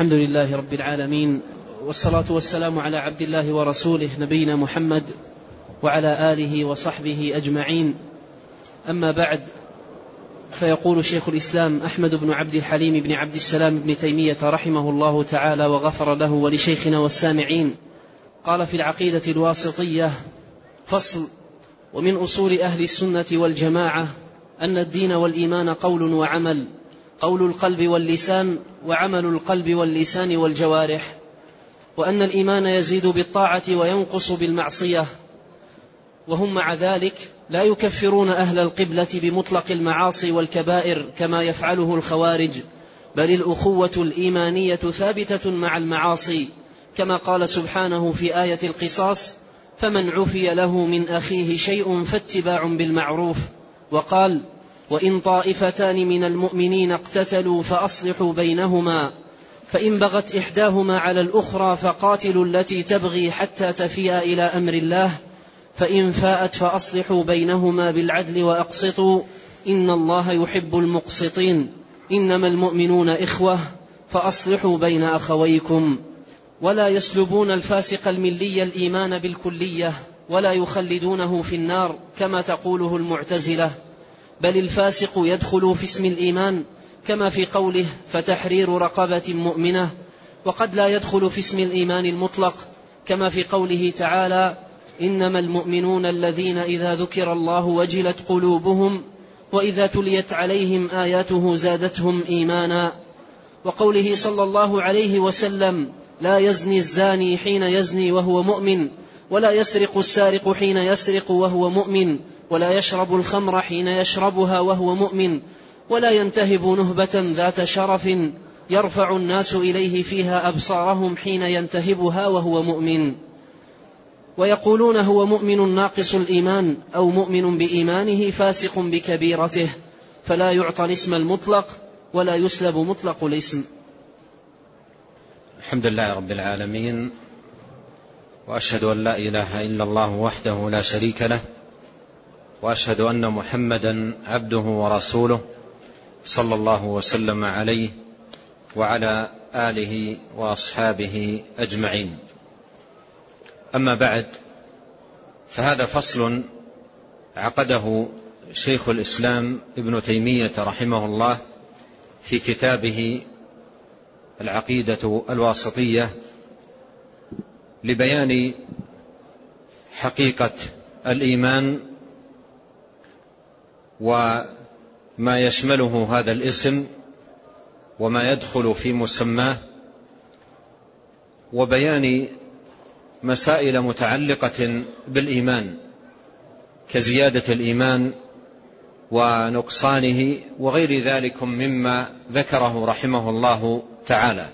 الحمد لله رب العالمين والصلاة والسلام على عبد الله ورسوله نبينا محمد وعلى آله وصحبه أجمعين. أما بعد فيقول شيخ الإسلام أحمد بن عبد الحليم بن عبد السلام بن تيمية رحمه الله تعالى وغفر له ولشيخنا والسامعين. قال في العقيدة الواسطية فصل ومن أصول أهل السنة والجماعة أن الدين والإيمان قول وعمل. قول القلب واللسان وعمل القلب واللسان والجوارح وأن الإيمان يزيد بالطاعة وينقص بالمعصية وهم مع ذلك لا يكفرون أهل القبلة بمطلق المعاصي والكبائر كما يفعله الخوارج بل الأخوة الإيمانية ثابتة مع المعاصي كما قال سبحانه في آية القصاص فمن عفي له من أخيه شيء فاتباع بالمعروف وقال وإن طائفتان من المؤمنين اقتتلوا فأصلحوا بينهما فإن بغت إحداهما على الأخرى فقاتلوا التي تبغي حتى تفيء إلى أمر الله فإن فاءت فأصلحوا بينهما بالعدل وأقسطوا إن الله يحب المقسطين. إنما المؤمنون إخوة فأصلحوا بين أخويكم. ولا يسلبون الفاسق الملي الإيمان بالكلية ولا يخلدونه في النار كما تقوله المعتزلة. بل الفاسق يدخل في اسم الإيمان كما في قوله فتحرير رقبة مؤمنة وقد لا يدخل في اسم الإيمان المطلق كما في قوله تعالى إنما المؤمنون الذين إذا ذكر الله وجلت قلوبهم وإذا تليت عليهم آياته زادتهم إيمانا وقوله صلى الله عليه وسلم لا يزني الزاني حين يزني وهو مؤمن ولا يسرق السارق حين يسرق وهو مؤمن ولا يشرب الخمر حين يشربها وهو مؤمن ولا ينتهب نهبة ذات شرف يرفع الناس إليه فيها أبصارهم حين ينتهبها وهو مؤمن. ويقولون هو مؤمن ناقص الإيمان أو مؤمن بإيمانه فاسق بكبيرته فلا يعطى الاسم المطلق ولا يسلب مطلق الاسم. الحمد لله رب العالمين وأشهد أن لا إله إلا الله وحده لا شريك له وأشهد أن محمدا عبده ورسوله صلى الله وسلم عليه وعلى آله وأصحابه أجمعين. أما بعد فهذا فصل عقده شيخ الإسلام ابن تيمية رحمه الله في كتابه العقيدة الواسطية لبيان حقيقة الإيمان وما يشمله هذا الاسم وما يدخل في مسماه وبيان مسائل متعلقة بالإيمان كزيادة الإيمان ونقصانه وغير ذلك مما ذكره رحمه الله تعالى.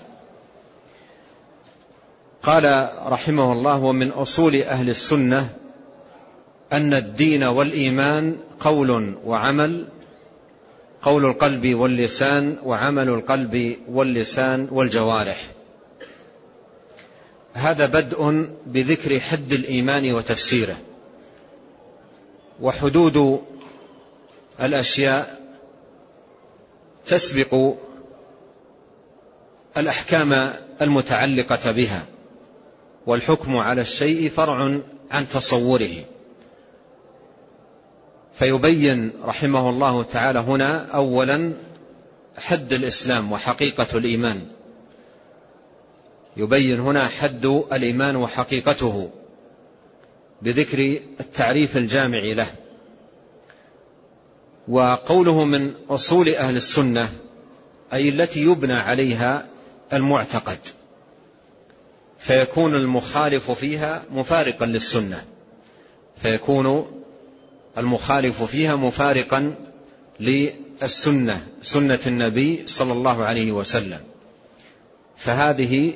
قال رحمه الله ومن أصول أهل السنة أن الدين والإيمان قول وعمل قول القلب واللسان وعمل القلب واللسان والجوارح. هذا بدء بذكر حد الإيمان وتفسيره. وحدود الأشياء تسبق الأحكام المتعلقة بها والحكم على الشيء فرع عن تصوره. فيبين رحمه الله تعالى هنا أولا حد الإسلام وحقيقة الإيمان. يبين هنا حد الإيمان وحقيقته بذكر التعريف الجامع له. وقوله من أصول أهل السنة أي التي يبنى عليها المعتقد. فيكون المخالف فيها مفارقا للسنة. فيكون المخالف فيها مفارقا للسنة سنة النبي صلى الله عليه وسلم. فهذه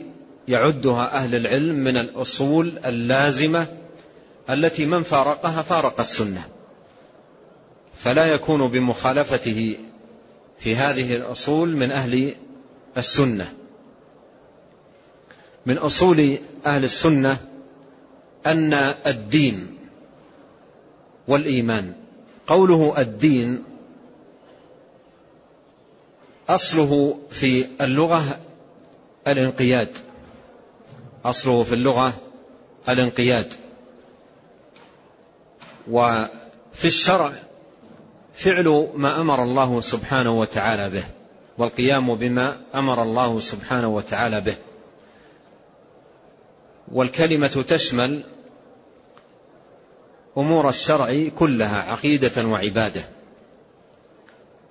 يعدها أهل العلم من الأصول اللازمة التي من فارقها فارق السنة. فلا يكون بمخالفته في هذه الأصول من أهل السنة. من أصول أهل السنة أن الدين والإيمان. قوله الدين أصله في اللغة الانقياد. أصله في اللغة الانقياد. وفي الشرع فعل ما أمر الله سبحانه وتعالى به والقيام بما أمر الله سبحانه وتعالى به. والكلمة تشمل أمور الشرع كلها عقيدة وعبادة.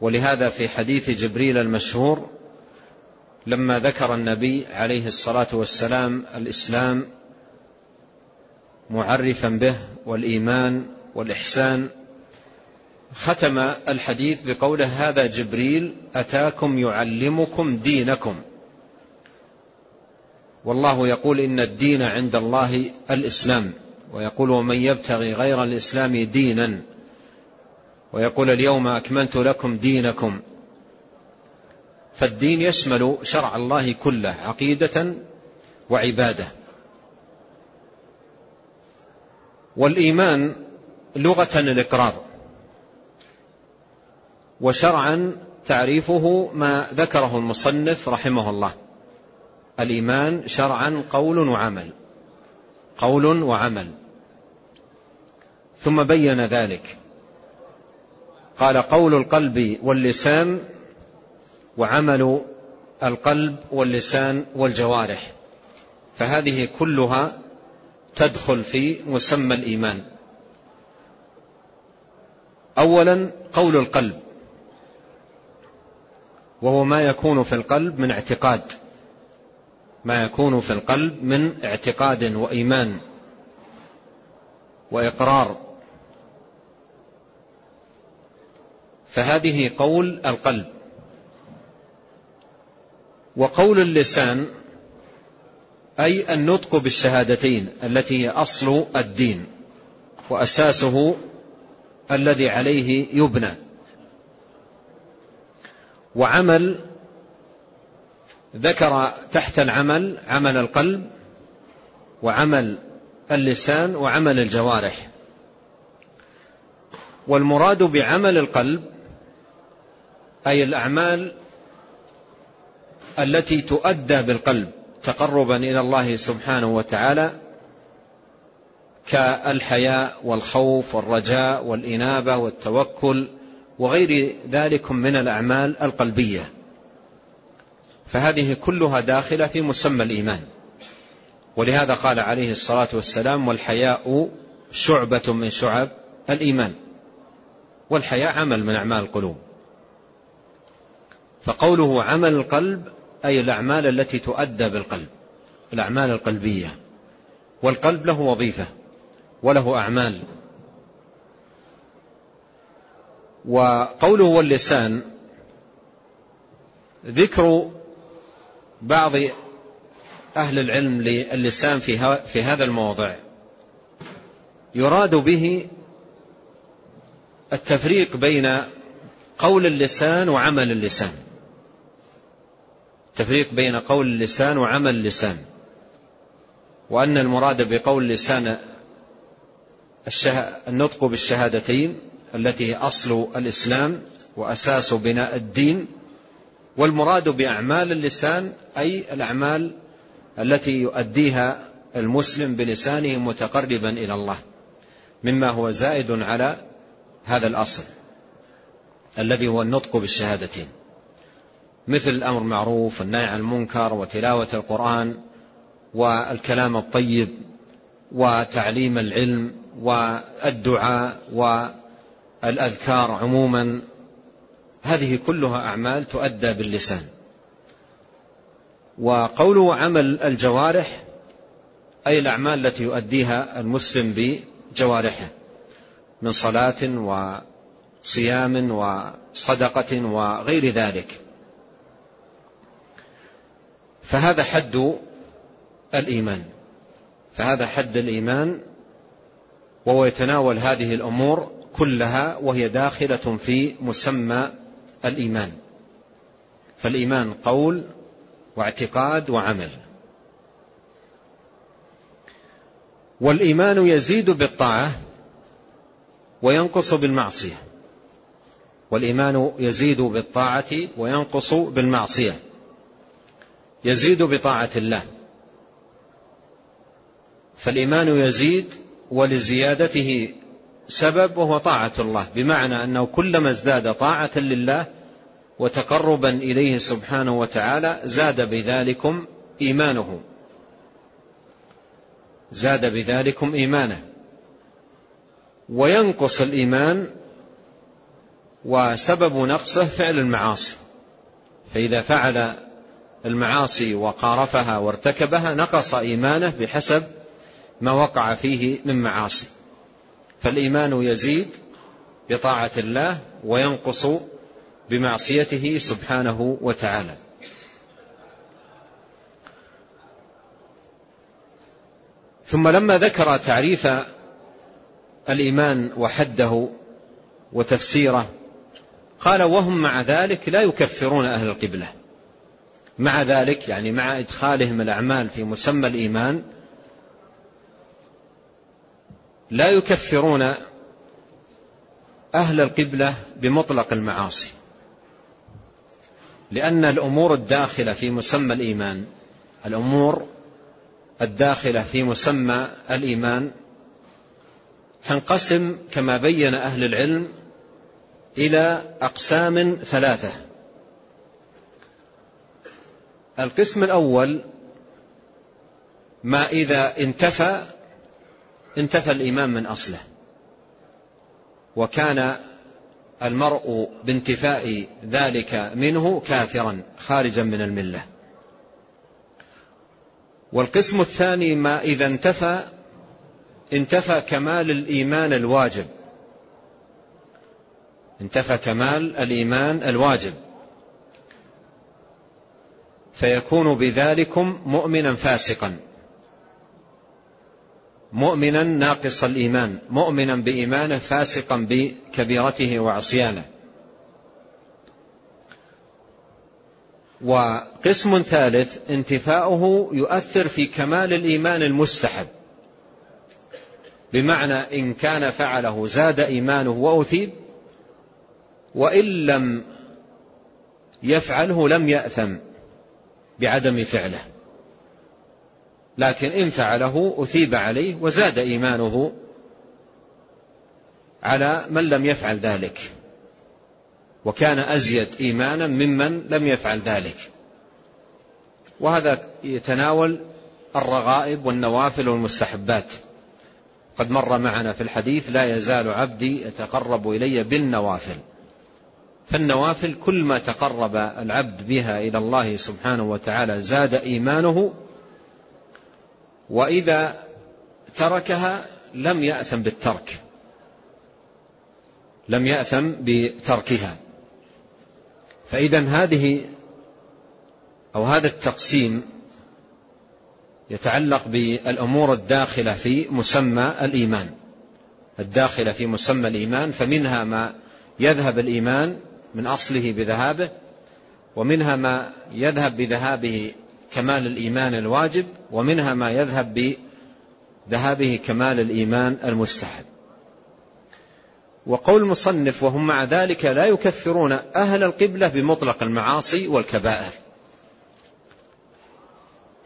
ولهذا في حديث جبريل المشهور لما ذكر النبي عليه الصلاة والسلام الإسلام معرفا به والإيمان والإحسان ختم الحديث بقوله هذا جبريل أتاكم يعلمكم دينكم. والله يقول إن الدين عند الله الإسلام. ويقول ومن يبتغي غير الإسلام دينا ويقول اليوم أكملت لكم دينكم. فالدين يشمل شرع الله كله عقيدة وعبادة. والإيمان لغة الإقرار وشرعا تعريفه ما ذكره المصنف رحمه الله. الإيمان شرعا قول وعمل. قول وعمل. ثم بين ذلك. قال قول القلب واللسان وعمل القلب واللسان والجوارح. فهذه كلها تدخل في مسمى الإيمان. أولا قول القلب. وهو ما يكون في القلب من اعتقاد. ما يكون في القلب من اعتقاد وإيمان وإقرار. فهذه قول القلب. وقول اللسان أي النطق بالشهادتين التي هي أصل الدين وأساسه الذي عليه يبنى. وعمل ذكر تحت العمل عمل القلب وعمل اللسان وعمل الجوارح. والمراد بعمل القلب أي الأعمال التي تؤدى بالقلب تقربا إلى الله سبحانه وتعالى كالحياء والخوف والرجاء والإنابة والتوكل وغير ذلك من الأعمال القلبية. فهذه كلها داخلة في مسمى الإيمان. ولهذا قال عليه الصلاة والسلام والحياء شعبة من شعب الإيمان. والحياء عمل من أعمال القلوب. فقوله عمل القلب أي الأعمال التي تؤدى بالقلب الأعمال القلبية. والقلب له وظيفة وله أعمال. وقوله واللسان ذكر بعض أهل العلم للسان في هذا الموضع. يراد به التفريق بين قول اللسان وعمل اللسان. تفريق بين قول اللسان وعمل اللسان. وأن المراد بقول اللسان النطق بالشهادتين التي أصل الإسلام وأساس بناء الدين والمراد بأعمال اللسان أي الأعمال التي يؤديها المسلم بلسانه متقربا إلى الله مما هو زائد على هذا الأصل الذي هو النطق بالشهادتين. مثل الأمر معروف والنهي عن المنكر وتلاوة القرآن والكلام الطيب وتعليم العلم والدعاء والأذكار عموما هذه كلها أعمال تؤدى باللسان. وقوله عمل الجوارح أي الأعمال التي يؤديها المسلم بجوارحه من صلاة وصيام وصدقة وغير ذلك. فهذا حد الإيمان. فهذا حد الإيمان وهو يتناول هذه الأمور كلها وهي داخلة في مسمى الإيمان. فالإيمان قول واعتقاد وعمل. والإيمان يزيد بالطاعة وينقص بالمعصية. والإيمان يزيد بالطاعة وينقص بالمعصية. يزيد بطاعة الله. فالإيمان يزيد ولزيادته سبب وهو طاعة الله بمعنى أنه كلما ازداد طاعة لله وتقربا إليه سبحانه وتعالى زاد بذلكم إيمانه. زاد بذلكم إيمانه. وينقص الإيمان وسبب نقصه فعل المعاصي. فإذا فعل المعاصي وقارفها وارتكبها نقص إيمانه بحسب ما وقع فيه من معاصي. فالإيمان يزيد بطاعة الله وينقص بمعصيته سبحانه وتعالى. ثم لما ذكر تعريف الإيمان وحده وتفسيره قال وهم مع ذلك لا يكفرون أهل القبلة. مع ذلك يعني مع إدخالهم الأعمال في مسمى الإيمان لا يكفرون أهل القبلة بمطلق المعاصي لأن الأمور الداخلة في مسمى الإيمان الأمور الداخلة في مسمى الإيمان تنقسم كما بين أهل العلم إلى أقسام ثلاثة. القسم الأول ما إذا انتفى انتفى الإيمان من أصله. وكان المرء بانتفاء ذلك منه كافرا خارجا من الملة. والقسم الثاني ما إذا انتفى انتفى كمال الإيمان الواجب. انتفى كمال الإيمان الواجب. فيكون بذلكم مؤمنا فاسقا. مؤمنا ناقص الإيمان مؤمنا بإيمانه فاسقا بكبيرته وعصيانه. وقسم ثالث انتفاؤه يؤثر في كمال الإيمان المستحب. بمعنى إن كان فعله زاد إيمانه وأثيب وإن لم يفعله لم يأثم بعدم فعله. لكن إن فعله أثيب عليه وزاد إيمانه على من لم يفعل ذلك. وكان أزيد إيمانا ممن لم يفعل ذلك. وهذا يتناول الرغائب والنوافل والمستحبات. قد مر معنا في الحديث لا يزال عبدي يتقرب إلي بالنوافل. فالنوافل كل ما تقرب العبد بها إلى الله سبحانه وتعالى زاد إيمانه وإذا تركها لم يأثم بالترك. لم يأثم بتركها. فإذا هذه أو هذا التقسيم يتعلق بالأمور الداخلة في مسمى الإيمان. الداخلة في مسمى الإيمان فمنها ما يذهب الإيمان من أصله بذهابه ومنها ما يذهب بذهابه كمال الإيمان الواجب ومنها ما يذهب بذهابه كمال الإيمان المستحب. وقول المصنف وهم مع ذلك لا يكفرون أهل القبلة بمطلق المعاصي والكبائر.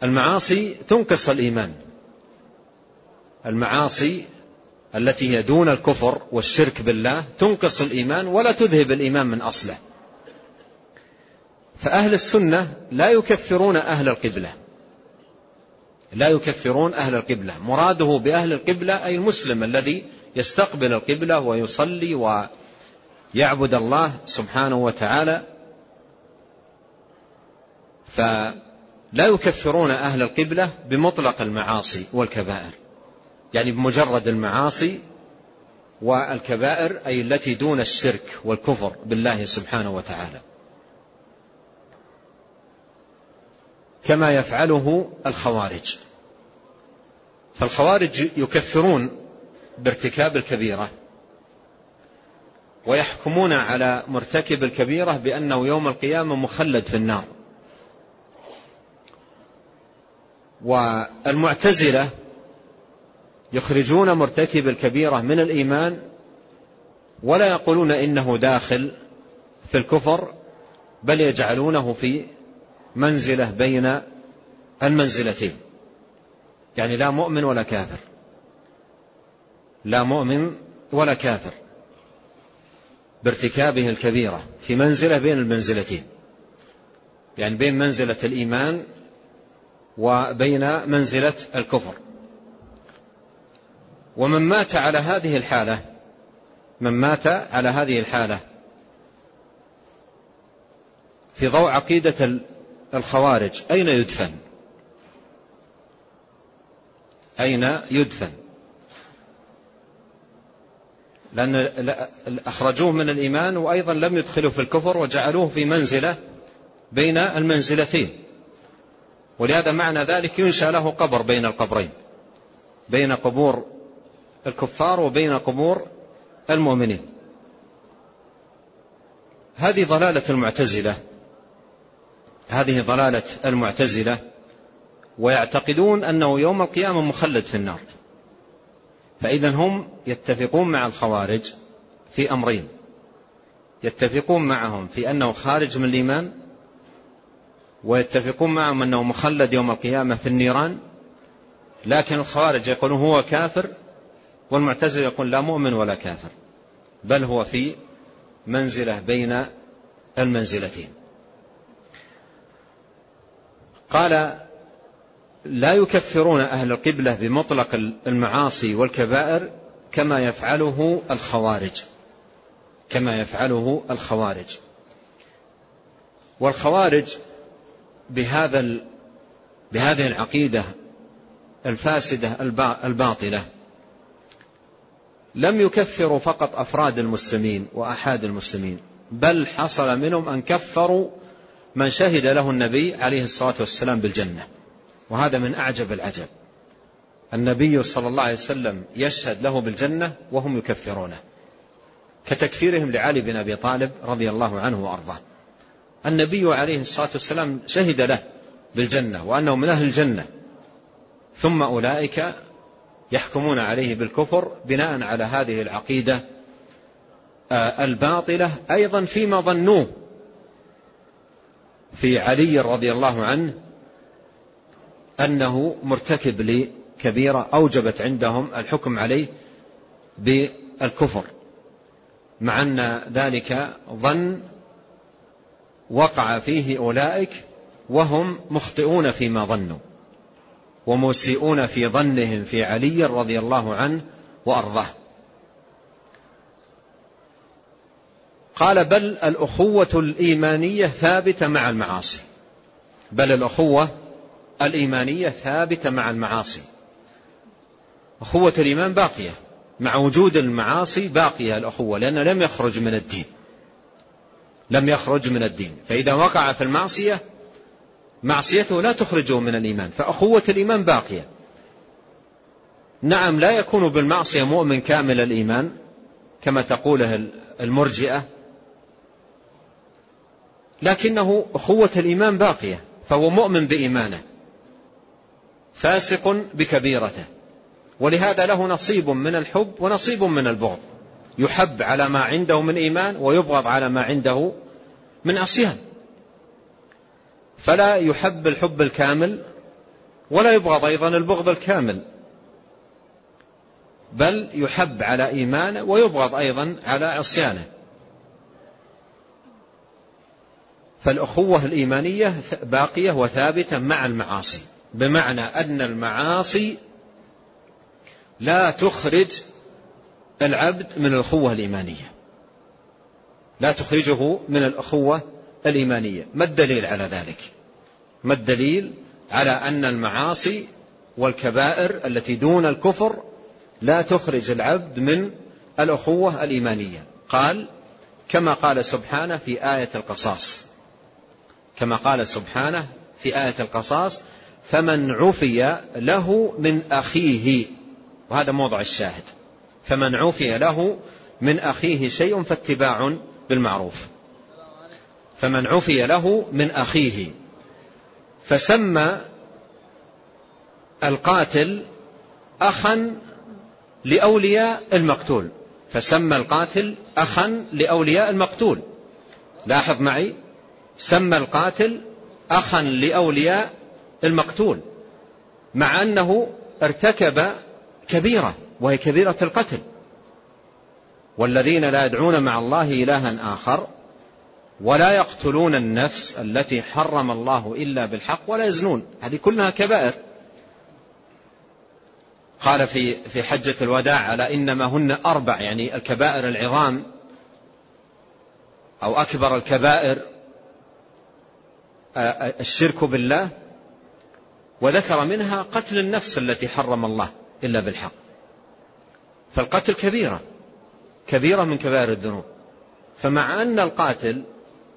المعاصي تنقص الإيمان. المعاصي التي هي دون الكفر والشرك بالله تنقص الإيمان ولا تذهب الإيمان من أصله. فأهل السنة لا يكفرون أهل القبلة. لا يكفرون أهل القبلة. مراده بأهل القبلة أي المسلم الذي يستقبل القبلة ويصلي ويعبد الله سبحانه وتعالى. فلا يكفرون أهل القبلة بمطلق المعاصي والكبائر. يعني بمجرد المعاصي والكبائر أي التي دون الشرك والكفر بالله سبحانه وتعالى. كما يفعله الخوارج. فالخوارج يكفرون بارتكاب الكبيرة ويحكمون على مرتكب الكبيرة بأنه يوم القيامة مخلد في النار. والمعتزلة يخرجون مرتكب الكبيرة من الإيمان ولا يقولون إنه داخل في الكفر بل يجعلونه في منزلة بين المنزلتين. يعني لا مؤمن ولا كافر. لا مؤمن ولا كافر. بارتكابه الكبيرة في منزلة بين المنزلتين. يعني بين منزلة الإيمان وبين منزلة الكفر. ومن مات على هذه الحالة من مات على هذه الحالة في ضوء عقيدة الخوارج. أين يدفن؟ أين يدفن؟ لأن أخرجوه من الإيمان وأيضا لم يدخلوا في الكفر وجعلوه في منزلة بين المنزلتين. ولهذا معنى ذلك ينشأ له قبر بين القبرين. بين قبور الكفار وبين قبور المؤمنين. هذه ضلالة المعتزلة. هذه ضلالة المعتزلة ويعتقدون أنه يوم القيامة مخلد في النار. فإذا هم يتفقون مع الخوارج في أمرين. يتفقون معهم في أنه خارج من الإيمان ويتفقون معهم أنه مخلد يوم القيامة في النيران. لكن الخوارج يقولون هو كافر والمعتزل يقول لا مؤمن ولا كافر بل هو في منزلة بين المنزلتين. قال لا يكفرون أهل القبلة بمطلق المعاصي والكبائر كما يفعله الخوارج. كما يفعله الخوارج. والخوارج بهذا بهذه العقيدة الفاسدة الباطلة. لم يكفروا فقط أفراد المسلمين وأحاد المسلمين بل حصل منهم أن كفروا من شهد له النبي عليه الصلاة والسلام بالجنة. وهذا من أعجب العجب. النبي صلى الله عليه وسلم يشهد له بالجنة وهم يكفرونه. كتكفيرهم لعلي بن أبي طالب رضي الله عنه وأرضاه. النبي عليه الصلاة والسلام شهد له بالجنة وأنه من أهل الجنة. ثم أولئك يحكمون عليه بالكفر بناء على هذه العقيدة آه، الباطلة أيضا فيما ظنوه. في علي رضي الله عنه أنه مرتكب لكبيرة أوجبت عندهم الحكم عليه بالكفر مع أن ذلك ظن وقع فيه أولئك وهم مخطئون فيما ظنوا ومسيئون في ظنهم في علي رضي الله عنه وأرضاه. قال بل الأخوة الإيمانية ثابتة مع المعاصي. بل الأخوة الإيمانية ثابتة مع المعاصي. أخوة الإيمان باقية. مع وجود المعاصي باقية الأخوة لأنه لم يخرج من الدين. لم يخرج من الدين. فإذا وقع في المعصية معصيته لا تخرجه من الإيمان. فأخوة الإيمان باقية. نعم لا يكون بالمعصية مؤمن كامل الإيمان كما تقوله المرجئة. لكنه أخوة الإيمان باقية فهو مؤمن بإيمانه فاسق بكبيرته ولهذا له نصيب من الحب ونصيب من البغض يحب على ما عنده من إيمان ويبغض على ما عنده من عصيان فلا يحب الحب الكامل ولا يبغض أيضا البغض الكامل بل يحب على إيمانه ويبغض أيضا على عصيانه. فالأخوة الإيمانية باقية وثابتة مع المعاصي بمعنى أن المعاصي لا تخرج العبد من الأخوة الإيمانية. لا تخرجه من الأخوة الإيمانية. ما الدليل على ذلك؟ ما الدليل على أن المعاصي والكبائر التي دون الكفر لا تخرج العبد من الأخوة الإيمانية؟ قال كما قال سبحانه في آية القصاص كما قال سبحانه في آية القصاص فمن عفي له من أخيه وهذا موضع الشاهد. فمن عفي له من أخيه شيء فاتباع بالمعروف. فمن عفي له من أخيه. فسمى القاتل أخا لأولياء المقتول. فسمى القاتل أخا لأولياء المقتول. لاحظ معي سمى القاتل أخا لأولياء المقتول مع أنه ارتكب كبيرة وهي كبيرة القتل. والذين لا يدعون مع الله إلها آخر ولا يقتلون النفس التي حرم الله إلا بالحق ولا يزنون. هذه كلها كبائر. قال في في حجة الوداع على إنما هن أربع يعني الكبائر العظام أو أكبر الكبائر الشرك بالله وذكر منها قتل النفس التي حرم الله إلا بالحق. فالقتل كبيرة كبيرة من كبائر الذنوب. فمع أن القاتل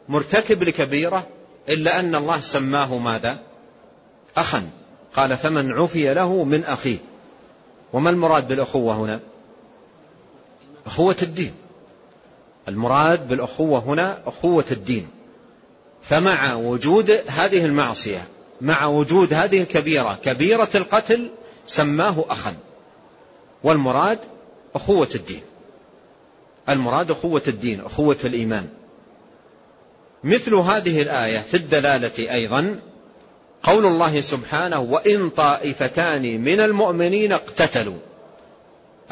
مرتكب لكبيرة إلا أن الله سماه ماذا؟ أخا. قال فمن عفي له من أخيه. وما المراد بالأخوة هنا؟ أخوة الدين. المراد بالأخوة هنا أخوة الدين. فمع وجود هذه المعصية مع وجود هذه الكبيرة كبيرة القتل سماه أخا. والمراد أخوة الدين. المراد أخوة الدين أخوة الإيمان. مثل هذه الآية في الدلالة أيضا قول الله سبحانه وإن طائفتان من المؤمنين اقتتلوا.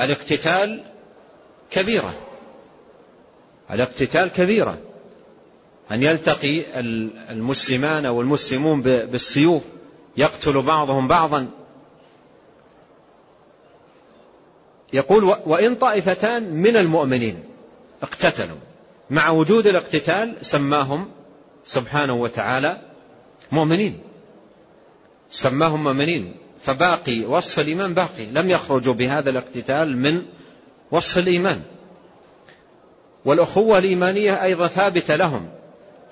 الاقتتال كبيرة. الاقتتال كبيرة. أن يلتقي المسلمان والمسلمون بالسيوف يقتل بعضهم بعضا. يقول وإن طائفتان من المؤمنين اقتتلوا مع وجود الاقتتال سماهم سبحانه وتعالى مؤمنين. سماهم مؤمنين. فباقي وصف الإيمان باقي لم يخرجوا بهذا الاقتتال من وصف الإيمان. والأخوة الإيمانية أيضا ثابتة لهم.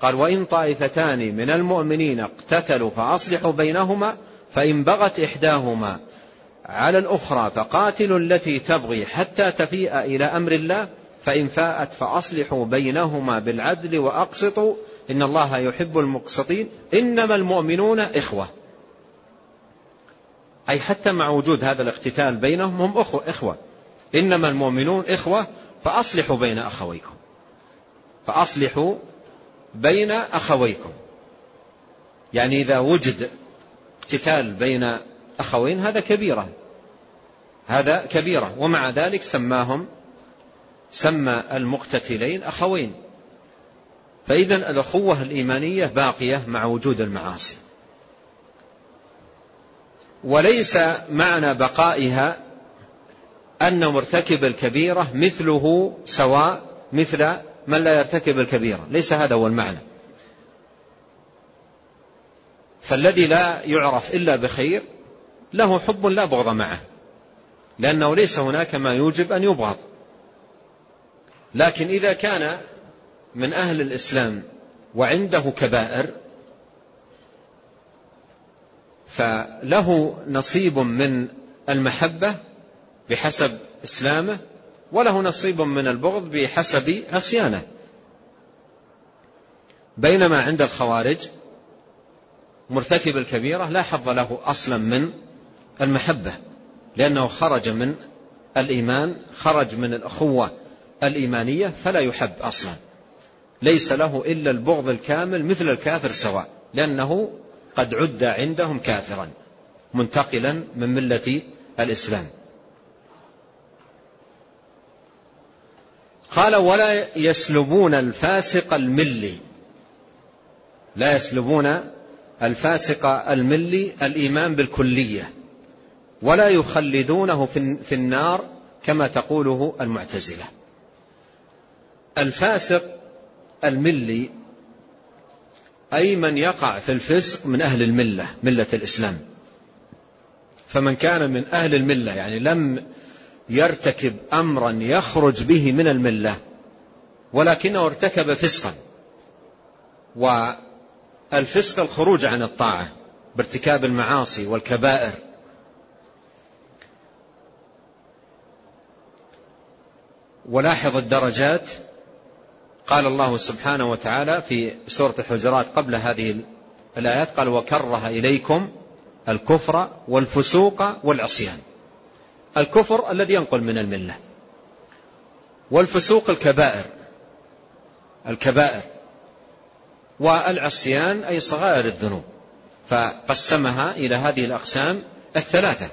قال وإن طائفتان من المؤمنين اقتتلوا فأصلحوا بينهما فإن بغت إحداهما على الأخرى فقاتلوا التي تبغي حتى تفيء إلى أمر الله فإن فاءت فأصلحوا بينهما بالعدل وأقسطوا. إن الله يحب المقسطين. إنما المؤمنون إخوة. أي حتى مع وجود هذا الاقتتال بينهم هم أخوة, إخوة. إنما المؤمنون إخوة فأصلحوا بين أخويكم. فأصلحوا بين أخويكم. يعني إذا وجد اقتتال بين أخوين هذا كبيرة. هذا كبيرة. ومع ذلك سماهم سمى المقتتلين أخوين. فإذا الأخوة الإيمانية باقية مع وجود المعاصي. وليس معنى بقائها أن مرتكب الكبيرة مثله سواء مثل من لا يرتكب الكبيرة ليس هذا هو المعنى. فالذي لا يعرف إلا بخير له حب لا بغض معه. لأنه ليس هناك ما يوجب أن يبغض. لكن إذا كان من أهل الإسلام وعنده كبائر فله نصيب من المحبة بحسب إسلامه وله نصيب من البغض بحسب عصيانه بينما عند الخوارج مرتكب الكبيرة لا حظ له أصلا من المحبة لأنه خرج من الإيمان خرج من الأخوة الإيمانية فلا يحب أصلا. ليس له إلا البغض الكامل مثل الكافر سواء لأنه قد عد عندهم كافرا منتقلا من ملة الإسلام. قال ولا يسلبون الفاسق الملي. لا يسلبون الفاسق الملي الإيمان بالكلية. ولا يخلدونه في النار كما تقوله المعتزلة. الفاسق الملي أي من يقع في الفسق من أهل الملة ملة الإسلام. فمن كان من أهل الملة يعني لم يرتكب أمرا يخرج به من الملة ولكنه ارتكب فسقا. والفسق الخروج عن الطاعة بارتكاب المعاصي والكبائر. ولاحظ الدرجات قال الله سبحانه وتعالى في سورة الحجرات قبل هذه الآيات قال وكره إليكم الكفر والفسوق والعصيان. الكفر الذي ينقل من الملة. والفسوق الكبائر. الكبائر. والعصيان أي صغائر الذنوب. فقسمها إلى هذه الأقسام الثلاثة.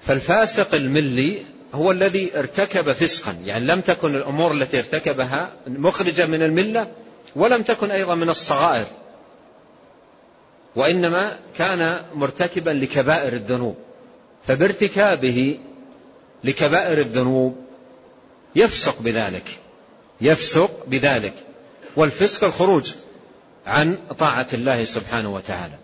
فالفاسق الملي هو الذي ارتكب فسقا. يعني لم تكن الأمور التي ارتكبها مخرجة من الملة ولم تكن أيضا من الصغائر. وإنما كان مرتكبا لكبائر الذنوب. فبارتكابه لكبائر الذنوب يفسق بذلك يفسق بذلك والفسق الخروج عن طاعة الله سبحانه وتعالى.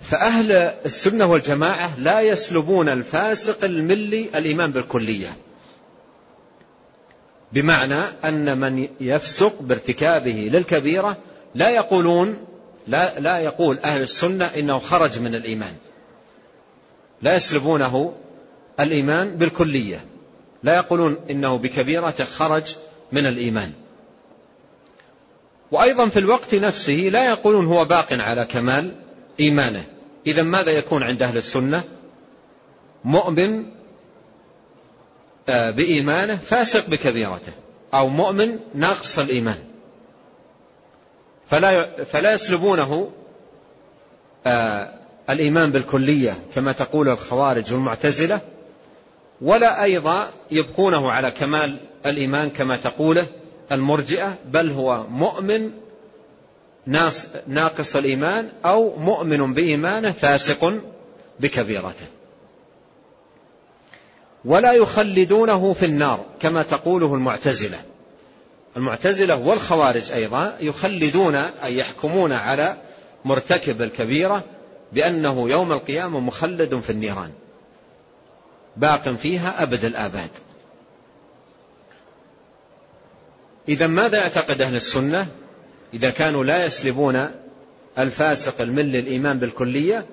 فأهل السنة والجماعة لا يسلبون الفاسق الملي الإيمان بالكلية بمعنى أن من يفسق بارتكابه للكبيرة لا يقولون لا, لا يقول أهل السنة إنه خرج من الإيمان. لا يسلبونه الإيمان بالكلية. لا يقولون إنه بكبيرة خرج من الإيمان. وأيضا في الوقت نفسه لا يقولون هو باق على كمال إيمانه. إذا ماذا يكون عند أهل السنة؟ مؤمن آه، بإيمانه فاسق بكبيرته. أو مؤمن ناقص الإيمان. فلا فلا يسلبونه آه، الإيمان بالكلية كما تقول الخوارج والمعتزلة ولا أيضا يبقونه على كمال الإيمان كما تقوله المرجئة بل هو مؤمن ناقص الإيمان أو مؤمن بإيمانه فاسق بكبيرته. ولا يخلدونه في النار كما تقوله المعتزلة. المعتزلة والخوارج أيضا يخلدون أي يحكمون على مرتكب الكبيرة بأنه يوم القيامة مخلد في النيران. باق فيها أبد الآباد. إذا ماذا يعتقد أهل السنة؟ إذا كانوا لا يسلبون الفاسق المل الإيمان بالكلية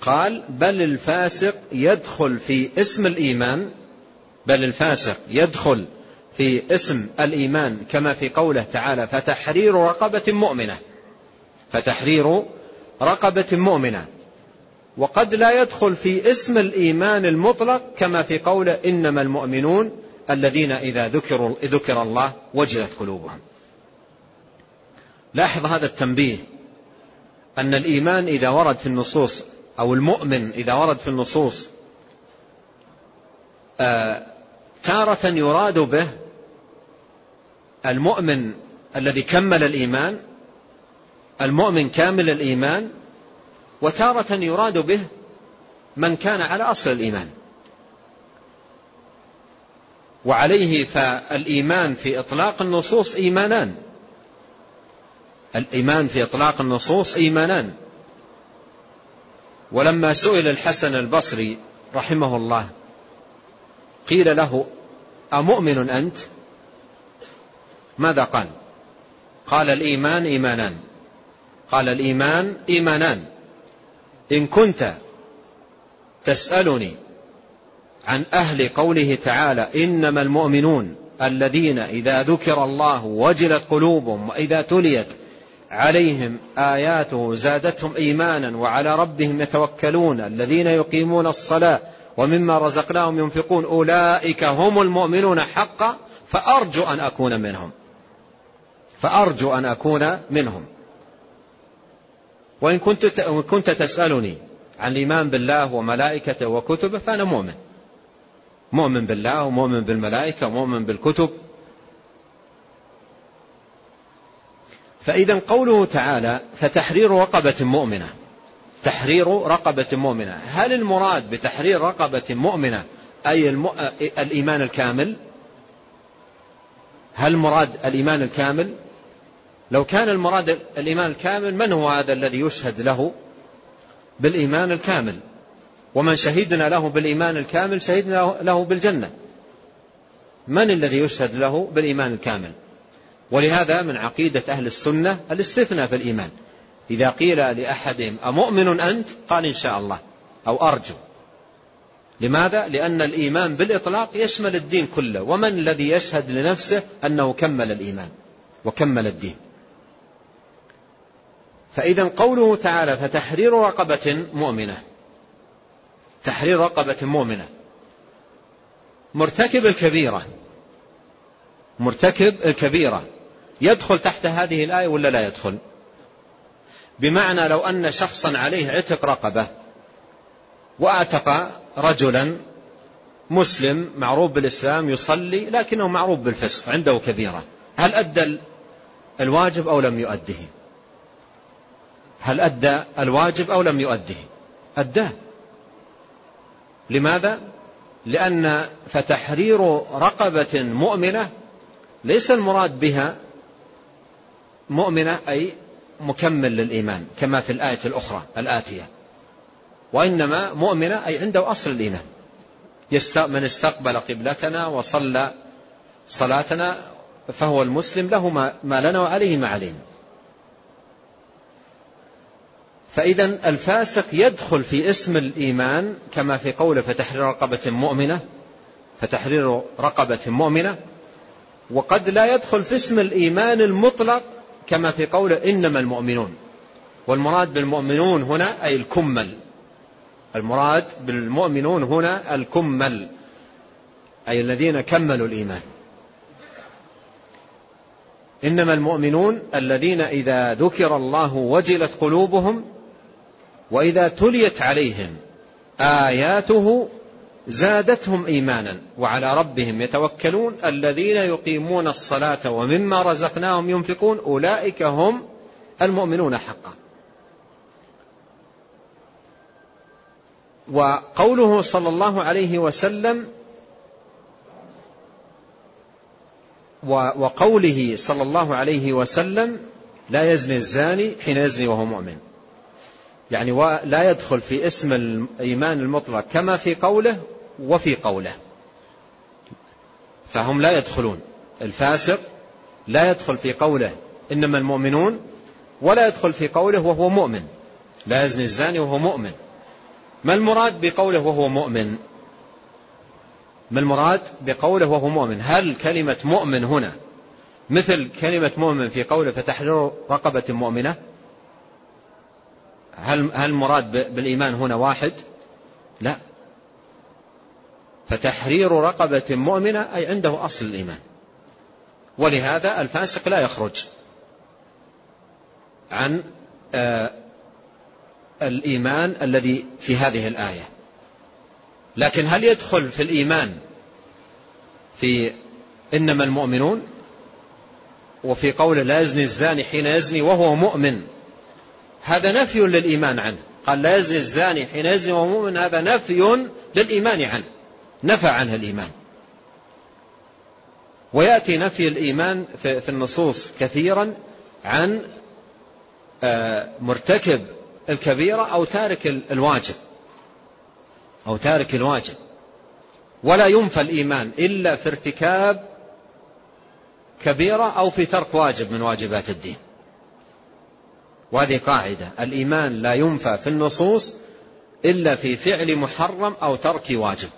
قال بل الفاسق يدخل في اسم الإيمان بل الفاسق يدخل في اسم الإيمان كما في قوله تعالى فتحرير رقبة مؤمنة فتحرير رقبة مؤمنة. وقد لا يدخل في اسم الإيمان المطلق كما في قوله إنما المؤمنون الذين إذا ذكروا ذكر الله وجلت قلوبهم. لاحظ هذا التنبيه أن الإيمان إذا ورد في النصوص أو المؤمن إذا ورد في النصوص آه تارة يراد به المؤمن الذي كمل الإيمان المؤمن كامل الإيمان وتارة يراد به من كان على أصل الإيمان. وعليه فالإيمان في إطلاق النصوص إيمانان. الإيمان في إطلاق النصوص إيمانان. ولما سئل الحسن البصري رحمه الله قيل له أمؤمن أنت؟ ماذا قال؟ قال الإيمان إيمانان. قال الإيمان إيمانان. إن كنت تسألني عن أهل قوله تعالى إنما المؤمنون الذين إذا ذكر الله وجلت قلوبهم وإذا تليت عليهم آياته زادتهم إيمانا وعلى ربهم يتوكلون الذين يقيمون الصلاة ومما رزقناهم ينفقون أولئك هم المؤمنون حقا فأرجو أن أكون منهم. فأرجو أن أكون منهم. وإن كنت كنت تسألني عن الإيمان بالله وملائكته وكتبه فأنا مؤمن. مؤمن بالله ومؤمن بالملائكة ومؤمن بالكتب. فإذا قوله تعالى فتحرير رقبة مؤمنة. تحرير رقبة مؤمنة. هل المراد بتحرير رقبة مؤمنة أي الإيمان الكامل؟ هل المراد الإيمان الكامل؟ لو كان المراد الإيمان الكامل من هو هذا الذي يشهد له بالإيمان الكامل؟ ومن شهدنا له بالإيمان الكامل شهدنا له بالجنة. من الذي يشهد له بالإيمان الكامل؟ ولهذا من عقيدة أهل السنة الاستثناء في الإيمان. إذا قيل لأحدهم أمؤمن أنت؟ قال إن شاء الله. أو أرجو. لماذا؟ لأن الإيمان بالإطلاق يشمل الدين كله. ومن الذي يشهد لنفسه أنه كمل الإيمان وكمل الدين؟ فإذا قوله تعالى فتحرير رقبة مؤمنة. تحرير رقبة مؤمنة. مرتكب الكبيرة. مرتكب الكبيرة. يدخل تحت هذه الآية ولا لا يدخل؟ بمعنى لو أن شخصا عليه عتق رقبة وأعتق رجلا مسلم معروف بالإسلام يصلي لكنه معروف بالفسق عنده كبيرة. هل أدى الواجب أو لم يؤده؟ هل أدى الواجب أو لم يؤده؟ أداه. لماذا؟ لأن فتحرير رقبة مؤمنة ليس المراد بها مؤمنة أي مكمل للإيمان كما في الآية الأخرى الآتية. وإنما مؤمنة أي عنده أصل الإيمان. من استقبل قبلتنا وصلى صلاتنا فهو المسلم له ما لنا وعليه ما علينا. فإذا الفاسق يدخل في اسم الإيمان كما في قوله فتحرير رقبة مؤمنة فتحرير رقبة مؤمنة وقد لا يدخل في اسم الإيمان المطلق كما في قوله إنما المؤمنون. والمراد بالمؤمنون هنا أي الكمل. المراد بالمؤمنون هنا الكمل أي الذين كملوا الإيمان. إنما المؤمنون الذين إذا ذكر الله وجلت قلوبهم وإذا تليت عليهم آياته زادتهم إيمانا وعلى ربهم يتوكلون الذين يقيمون الصلاة ومما رزقناهم ينفقون أولئك هم المؤمنون حقا. وقوله صلى الله عليه وسلم وقوله صلى الله عليه وسلم لا يزني الزاني حين يزني وهو مؤمن. يعني لا يدخل في اسم الإيمان المطلق كما في قوله وفي قوله. فهم لا يدخلون. الفاسق لا يدخل في قوله إنما المؤمنون ولا يدخل في قوله وهو مؤمن. لا يزني الزاني وهو مؤمن. ما المراد بقوله وهو مؤمن؟ ما المراد بقوله وهو مؤمن؟ هل كلمة مؤمن هنا مثل كلمة مؤمن في قوله فتحرير رقبة مؤمنة؟ هل هل المراد بالإيمان هنا واحد؟ لا. فتحرير رقبة مؤمنة أي عنده أصل الإيمان. ولهذا الفاسق لا يخرج عن آه، الإيمان الذي في هذه الآية. لكن هل يدخل في الإيمان في إنما المؤمنون؟ وفي قوله لا يزني الزاني حين يزني وهو مؤمن. هذا نفي للإيمان عنه. قال لا يزني الزاني حين يزني وهو مؤمن هذا نفي للإيمان عنه. نفى عنه الإيمان. ويأتي نفي الإيمان في النصوص كثيرا عن آه، مرتكب الكبيرة أو تارك الواجب. أو تارك الواجب. ولا ينفى الإيمان إلا في ارتكاب كبيرة أو في ترك واجب من واجبات الدين. وهذه قاعدة. الإيمان لا ينفى في النصوص إلا في فعل محرم أو ترك واجب.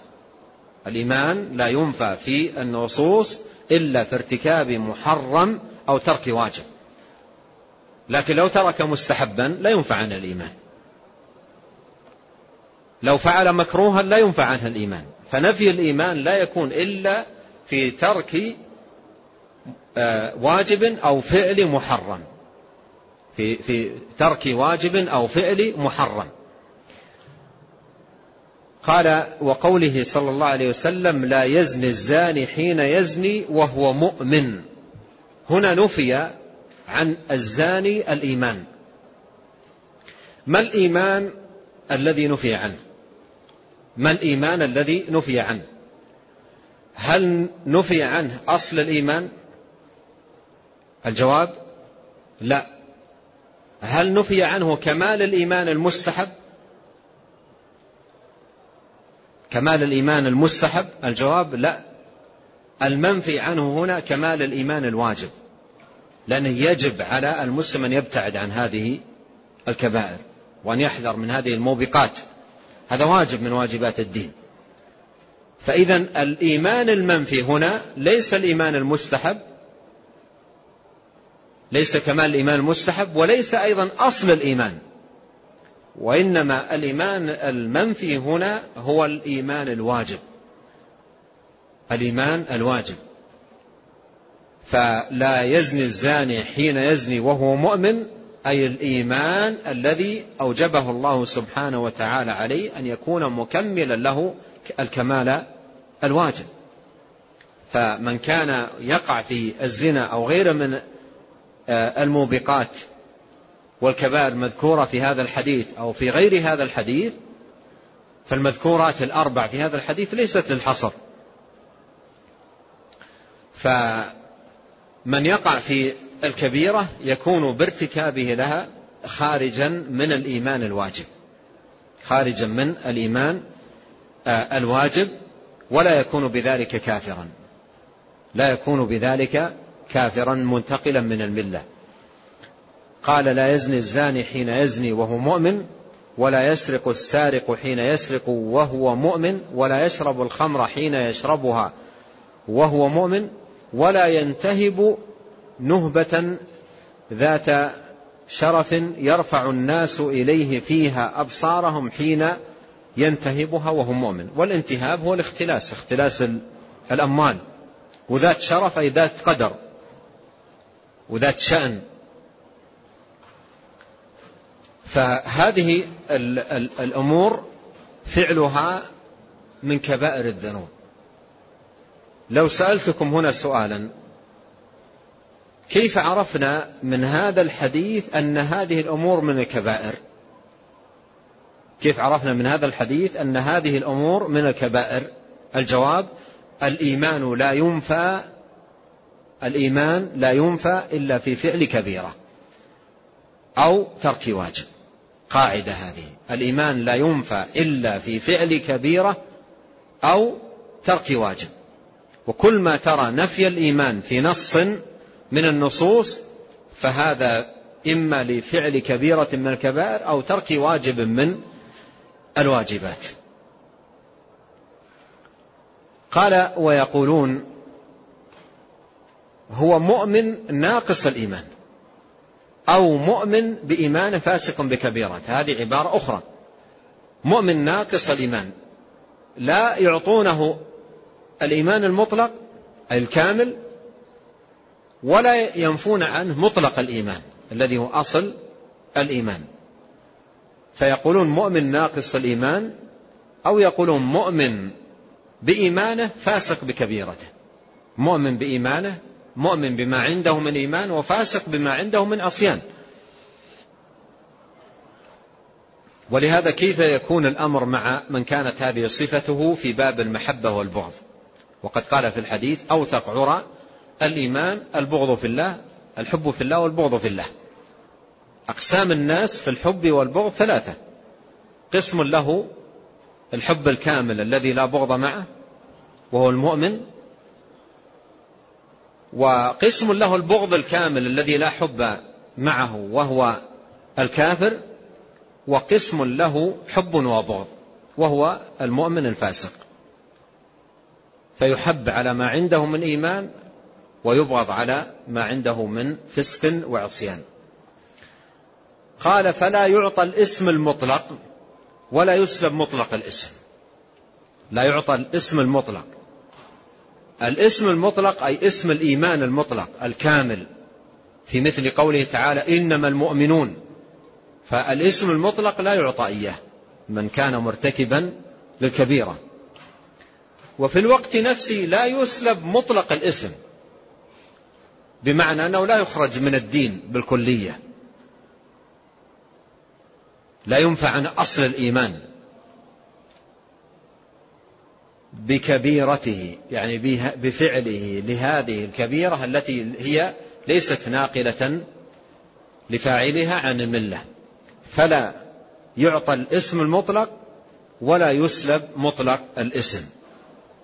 الإيمان لا ينفى في النصوص إلا في ارتكاب محرم أو ترك واجب. لكن لو ترك مستحبا لا ينفع عنه الإيمان. لو فعل مكروها لا ينفع عنه الإيمان. فنفي الإيمان لا يكون إلا في ترك آه، واجب أو فعل محرم. في في ترك واجب أو فعل محرم. قال وقوله صلى الله عليه وسلم لا يزني الزاني حين يزني وهو مؤمن. هنا نفي عن الزاني الإيمان. ما الإيمان الذي نفي عنه؟ ما الإيمان الذي نفي عنه؟ هل نفي عنه أصل الإيمان؟ الجواب لا. هل نفي عنه كمال الإيمان المستحب؟ كمال الإيمان المستحب؟ الجواب لا. المنفي عنه هنا كمال الإيمان الواجب لأنه يجب على المسلم أن يبتعد عن هذه الكبائر وأن يحذر من هذه الموبقات. هذا واجب من واجبات الدين. فإذا الإيمان المنفي هنا ليس الإيمان المستحب ليس كمال الإيمان المستحب وليس أيضا أصل الإيمان. وإنما الإيمان المنفي هنا هو الإيمان الواجب. الإيمان الواجب. فلا يزني الزاني حين يزني وهو مؤمن أي الإيمان الذي أوجبه الله سبحانه وتعالى عليه أن يكون مكملا له الكمال الواجب. فمن كان يقع في الزنا أو غيره من الموبقات والكبائر المذكورة في هذا الحديث أو في غير هذا الحديث فالمذكورات الأربع في هذا الحديث ليست للحصر. فمن يقع في الكبيرة يكون بارتكابه لها خارجا من الإيمان الواجب. خارجا من الإيمان آه، الواجب ولا يكون بذلك كافرا. لا يكون بذلك كافرا منتقلا من الملة. قال لا يزني الزاني حين يزني وهو مؤمن ولا يسرق السارق حين يسرق وهو مؤمن ولا يشرب الخمر حين يشربها وهو مؤمن ولا ينتهب نهبة ذات شرف يرفع الناس إليه فيها أبصارهم حين ينتهبها وهو مؤمن. والانتهاب هو الاختلاس اختلاس الأموال. وذات شرف أي ذات قدر. وذات شأن. فهذه الأمور فعلها من كبائر الذنوب. لو سألتكم هنا سؤالا كيف عرفنا من هذا الحديث أن هذه الأمور من الكبائر؟ كيف عرفنا من هذا الحديث أن هذه الأمور من الكبائر؟ الجواب الإيمان لا ينفى الإيمان لا ينفى إلا في فعل كبيرة أو ترك واجب. قاعدة هذه. الإيمان لا ينفى إلا في فعل كبيرة أو ترك واجب. وكل ما ترى نفي الإيمان في نص من النصوص فهذا إما لفعل كبيرة من الكبائر أو ترك واجب من الواجبات. قال ويقولون هو مؤمن ناقص الإيمان أو مؤمن بإيمان فاسق بكبيرة هذه عبارة أخرى. مؤمن ناقص الإيمان. لا يعطونه الإيمان المطلق الكامل ولا ينفون عنه مطلق الإيمان الذي هو أصل الإيمان. فيقولون مؤمن ناقص الإيمان أو يقولون مؤمن بإيمانه فاسق بكبيرته. مؤمن بإيمانه مؤمن بما عنده من إيمان وفاسق بما عنده من عصيان. ولهذا كيف يكون الأمر مع من كانت هذه صفته في باب المحبة والبغض؟ وقد قال في الحديث أوثق عرى الإيمان البغض في الله الحب في الله والبغض في الله. أقسام الناس في الحب والبغض ثلاثة. قسم له الحب الكامل الذي لا بغض معه وهو المؤمن وقسم له البغض الكامل الذي لا حب معه وهو الكافر وقسم له حب وبغض وهو المؤمن الفاسق. فيحب على ما عنده من إيمان ويبغض على ما عنده من فسق وعصيان. قال فلا يعطى الاسم المطلق ولا يسلب مطلق الاسم. لا يعطى الاسم المطلق. الاسم المطلق أي اسم الإيمان المطلق الكامل في مثل قوله تعالى إنما المؤمنون. فالاسم المطلق لا يعطى إياه من كان مرتكبا للكبيرة. وفي الوقت نفسه لا يسلب مطلق الاسم بمعنى أنه لا يخرج من الدين بالكلية. لا ينفع عن أصل الإيمان. بكبيرته يعني بفعله لهذه الكبيرة التي هي ليست ناقلة لفاعلها عن الملة. فلا يعطى الاسم المطلق ولا يسلب مطلق الاسم.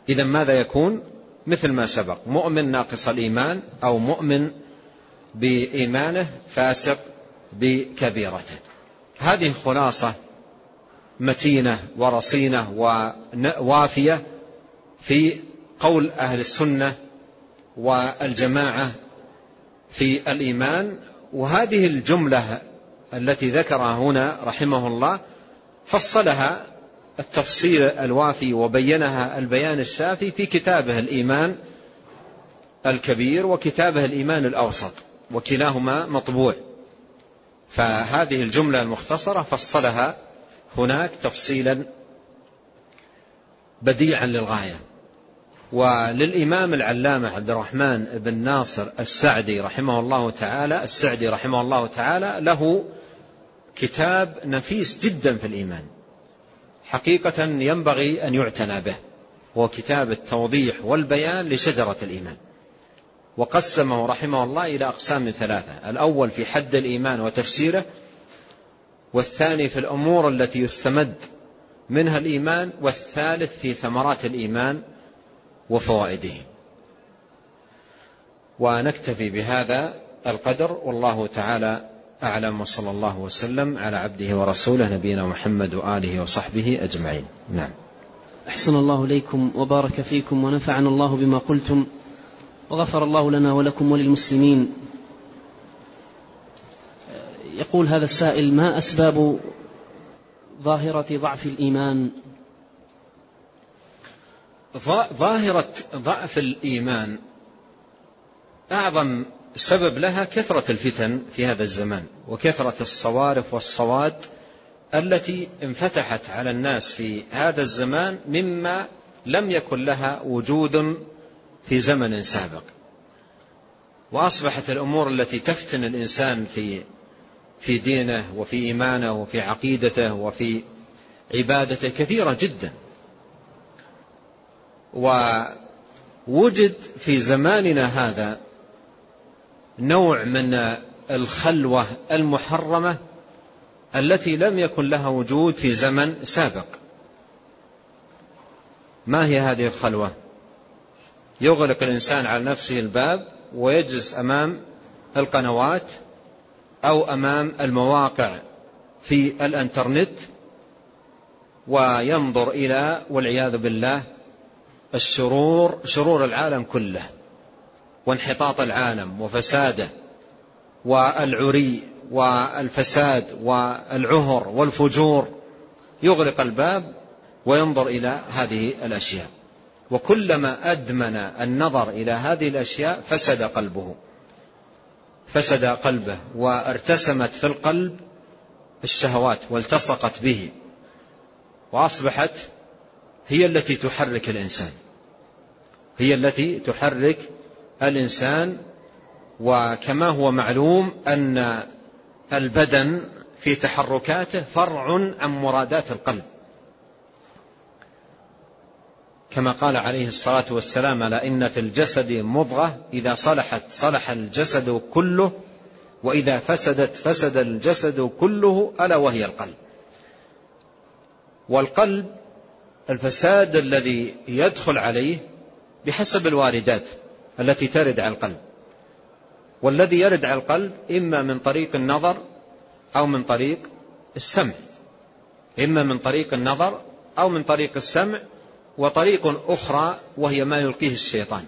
إذا ماذا يكون؟ مثل ما سبق مؤمن ناقص الإيمان أو مؤمن بإيمانه فاسق بكبيرته. هذه خلاصة متينة ورصينة ووافية في قول أهل السنة والجماعة في الإيمان وهذه الجملة التي ذكرها هنا رحمه الله فصلها التفصيل الوافي وبينها البيان الشافي في كتابه الإيمان الكبير وكتابه الإيمان الأوسط وكلاهما مطبوع. فهذه الجملة المختصرة فصلها هناك تفصيلا بديعا للغاية. وللإمام العلامة عبد الرحمن بن ناصر السعدي رحمه الله تعالى السعدي رحمه الله تعالى له كتاب نفيس جدا في الإيمان. حقيقة ينبغي أن يعتنى به. هو كتاب التوضيح والبيان لشجرة الإيمان. وقسمه رحمه الله إلى أقسام ثلاثة. الأول في حد الإيمان وتفسيره والثاني في الأمور التي يستمد منها الإيمان والثالث في ثمرات الإيمان وفوائده. ونكتفي بهذا القدر والله تعالى أعلم وصلى الله وسلم على عبده ورسوله نبينا محمد وآله وصحبه أجمعين. نعم. أحسن الله إليكم وبارك فيكم ونفعنا الله بما قلتم وغفر الله لنا ولكم وللمسلمين. يقول هذا السائل ما أسباب ظاهرة ضعف الإيمان؟ ظاهرة ضعف الإيمان أعظم سبب لها كثرة الفتن في هذا الزمان وكثرة الصوارف والصواد التي انفتحت على الناس في هذا الزمان مما لم يكن لها وجود في زمن سابق. وأصبحت الأمور التي تفتن الإنسان في في دينه وفي إيمانه وفي عقيدته وفي عبادته كثيرة جدا. ووجد في زماننا هذا نوع من الخلوة المحرمة التي لم يكن لها وجود في زمن سابق. ما هي هذه الخلوة؟ يغلق الإنسان على نفسه الباب ويجلس أمام القنوات أو أمام المواقع في الإنترنت وينظر إلى والعياذ بالله الشرور شرور العالم كله وانحطاط العالم وفساده والعري والفساد والعهر والفجور يغلق الباب وينظر إلى هذه الأشياء. وكلما أدمن النظر إلى هذه الأشياء فسد قلبه. فسد قلبه وارتسمت في القلب الشهوات والتصقت به وأصبحت هي التي تحرك الإنسان. هي التي تحرك الإنسان وكما هو معلوم أن البدن في تحركاته فرع عن مرادات القلب. كما قال عليه الصلاة والسلام ألا إن في الجسد مضغة إذا صلحت صلح الجسد كله وإذا فسدت فسد الجسد كله ألا وهي القلب. والقلب الفساد الذي يدخل عليه بحسب الواردات التي ترد على القلب. والذي يرد على القلب إما من طريق النظر أو من طريق السمع. إما من طريق النظر أو من طريق السمع وطريق أخرى وهي ما يلقيه الشيطان.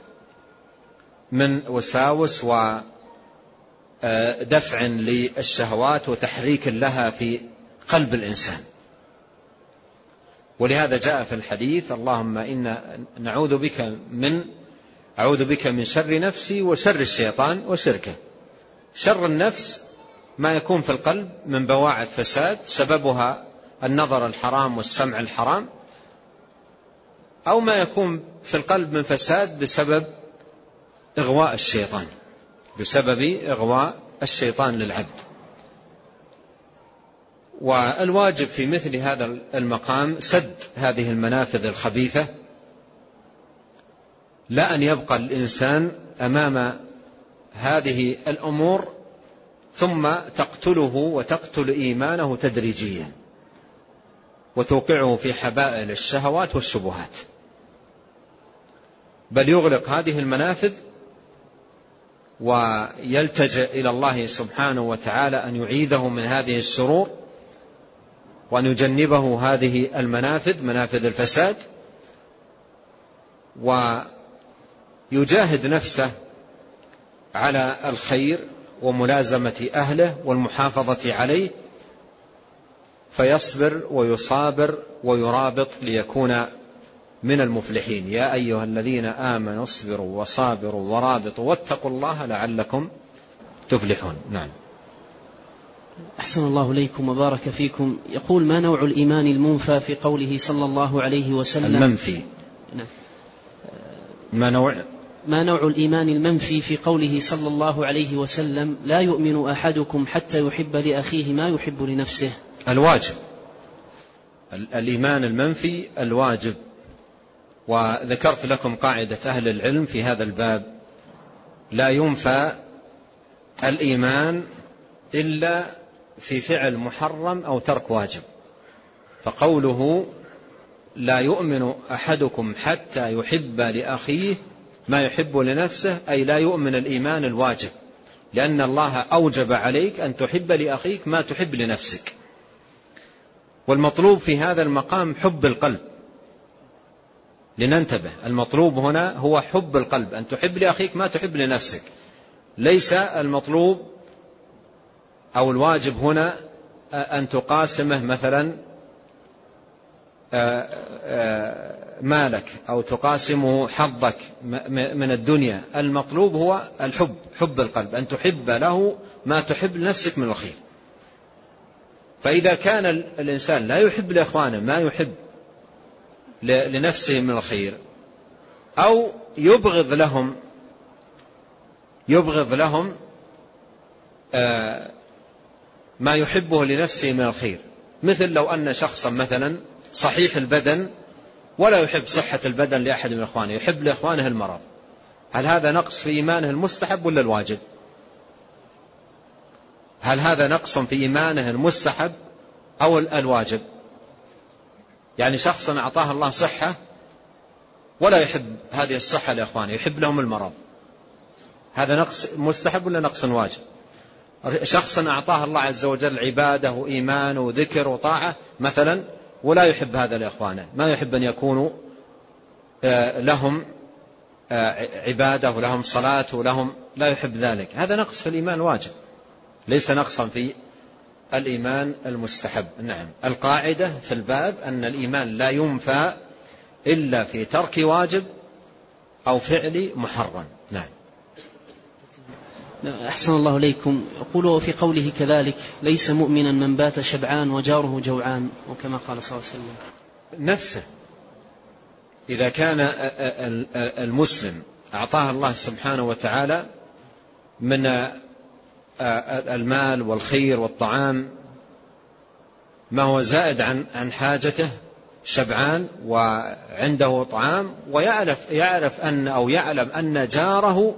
من وساوس ودفع للشهوات وتحريك لها في قلب الإنسان. ولهذا جاء في الحديث اللهم إنا نعوذ بك من أعوذ بك من شر نفسي وشر الشيطان وشركه. شر النفس ما يكون في القلب من بواعث فساد سببها النظر الحرام والسمع الحرام أو ما يكون في القلب من فساد بسبب إغواء الشيطان بسبب إغواء الشيطان للعبد. والواجب في مثل هذا المقام سد هذه المنافذ الخبيثة لا أن يبقى الإنسان أمام هذه الأمور ثم تقتله وتقتل إيمانه تدريجيا وتوقعه في حبائل الشهوات والشبهات. بل يغلق هذه المنافذ ويلتجئ إلى الله سبحانه وتعالى أن يعيذه من هذه الشرور وأن يجنبه هذه المنافذ منافذ الفساد ويجاهد نفسه على الخير وملازمة أهله والمحافظة عليه فيصبر ويصابر ويرابط ليكون من المفلحين. يا أيها الذين آمنوا اصبروا وصابروا ورابطوا واتقوا الله لعلكم تفلحون. نعم. أحسن الله إليكم وبارك فيكم. يقول ما نوع الإيمان المنفى في قوله صلى الله عليه وسلم؟ المنفي. نعم. ما نوع؟ ما نوع الإيمان المنفي في قوله صلى الله عليه وسلم؟ لا يؤمن أحدكم حتى يحب لأخيه ما يحب لنفسه. الواجب. الإيمان المنفي الواجب. وذكرت لكم قاعدة أهل العلم في هذا الباب. لا ينفى الإيمان إلا في فعل محرم أو ترك واجب. فقوله لا يؤمن أحدكم حتى يحب لأخيه ما يحب لنفسه أي لا يؤمن الإيمان الواجب لأن الله أوجب عليك أن تحب لأخيك ما تحب لنفسك. والمطلوب في هذا المقام حب القلب. لننتبه المطلوب هنا هو حب القلب أن تحب لأخيك ما تحب لنفسك. ليس المطلوب أو الواجب هنا أن تقاسمه مثلا مالك أو تقاسمه حظك من الدنيا. المطلوب هو الحب حب القلب أن تحب له ما تحب لنفسك من الخير. فإذا كان الإنسان لا يحب لإخوانه ما يحب لنفسه من الخير أو يبغض لهم يبغض لهم آه، ما يحبه لنفسه من الخير. مثل لو أن شخصا مثلا صحيح البدن ولا يحب صحة البدن لأحد من إخوانه يحب لإخوانه المرض. هل هذا نقص في إيمانه المستحب ولا الواجب؟ هل هذا نقص في إيمانه المستحب أو الواجب؟ يعني شخص أعطاه الله صحة ولا يحب هذه الصحة لإخوانه يحب لهم المرض. هذا نقص مستحب ولا نقص واجب؟ شخص أعطاه الله عز وجل عبادة وإيمان وذكر وطاعة مثلا ولا يحب هذا لإخوانه. ما يحب أن يكونوا آه، لهم آه، عبادة ولهم صلاة ولهم لا يحب ذلك. هذا نقص في الإيمان واجب. ليس نقصا في الإيمان المستحب. نعم. القاعدة في الباب أن الإيمان لا ينفى إلا في ترك واجب أو فعل محرم. نعم. أحسن الله إليكم. يقول وفي قوله كذلك ليس مؤمنا من بات شبعان وجاره جوعان وكما قال صلى الله عليه وسلم. نفسه. إذا كان المسلم أعطاه الله سبحانه وتعالى من المال والخير والطعام ما هو زائد عن عن حاجته شبعان وعنده طعام ويعرف يعرف أن أو يعلم أن جاره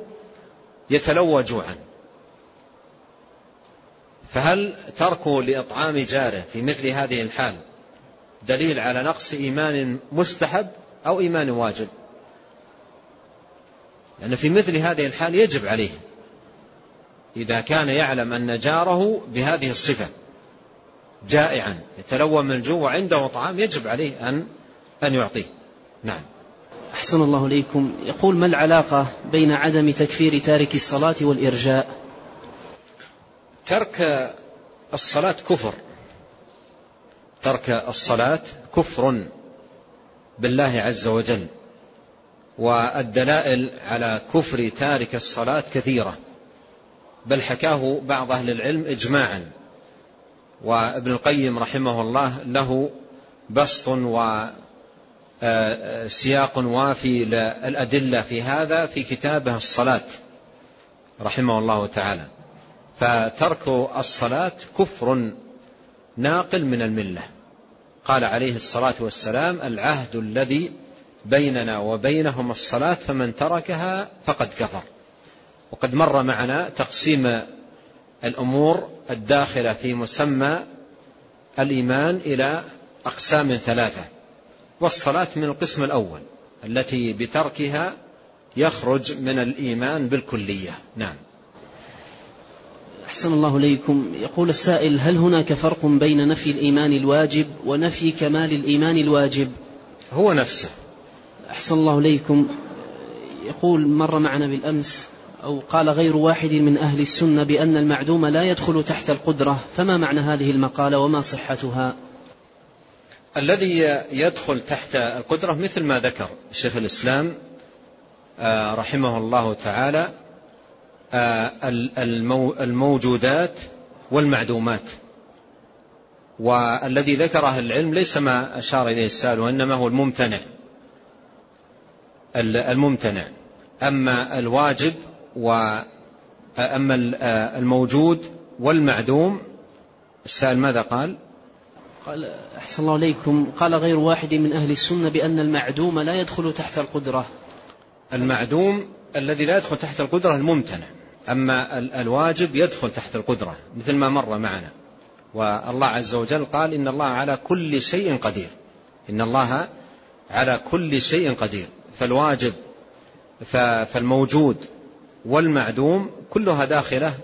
يتلوى جوعا. فهل تركه لإطعام جاره في مثل هذه الحال دليل على نقص إيمان مستحب أو إيمان واجب؟ لأن في مثل هذه الحال يجب عليه إذا كان يعلم أن جاره بهذه الصفة جائعا يتلوى من الجوع وعنده طعام يجب عليه أن أن يعطيه. نعم. أحسن الله إليكم. يقول ما العلاقة بين عدم تكفير تارك الصلاة والإرجاء؟ ترك الصلاة كفر. ترك الصلاة كفر بالله عز وجل والدلائل على كفر تارك الصلاة كثيرة. بل حكاه بعض أهل العلم إجماعا وابن القيم رحمه الله له بسط وسياق وافي للأدلة في هذا في كتابه الصلاة رحمه الله تعالى. فترك الصلاة كفر ناقل من الملة. قال عليه الصلاة والسلام العهد الذي بيننا وبينهم الصلاة فمن تركها فقد كفر. وقد مر معنا تقسيم الأمور الداخلة في مسمى الإيمان إلى أقسام ثلاثة. والصلاة من القسم الأول التي بتركها يخرج من الإيمان بالكلية. نعم. أحسن الله إليكم. يقول السائل هل هناك فرق بين نفي الإيمان الواجب ونفي كمال الإيمان الواجب؟ هو نفسه. أحسن الله إليكم. يقول مر معنا بالأمس أو قال غير واحد من أهل السنة بأن المعدوم لا يدخل تحت القدرة فما معنى هذه المقالة وما صحتها؟ الذي يدخل تحت القدرة مثل ما ذكر شيخ الإسلام آه، رحمه الله تعالى آه، الموجودات والمعدومات. والذي ذكره العلم ليس ما أشار إليه السائل وإنما هو الممتنع. الممتنع. أما الواجب وأما الموجود والمعدوم السائل ماذا قال؟ قال أحسن الله عليكم. قال غير واحد من أهل السنة بأن المعدوم لا يدخل تحت القدرة. المعدوم الذي لا يدخل تحت القدرة الممتنع أما الواجب يدخل تحت القدرة مثل ما مر معنا. والله عز وجل قال إن الله على كل شيء قدير. إن الله على كل شيء قدير. فالواجب فالموجود والمعدوم كلها داخلة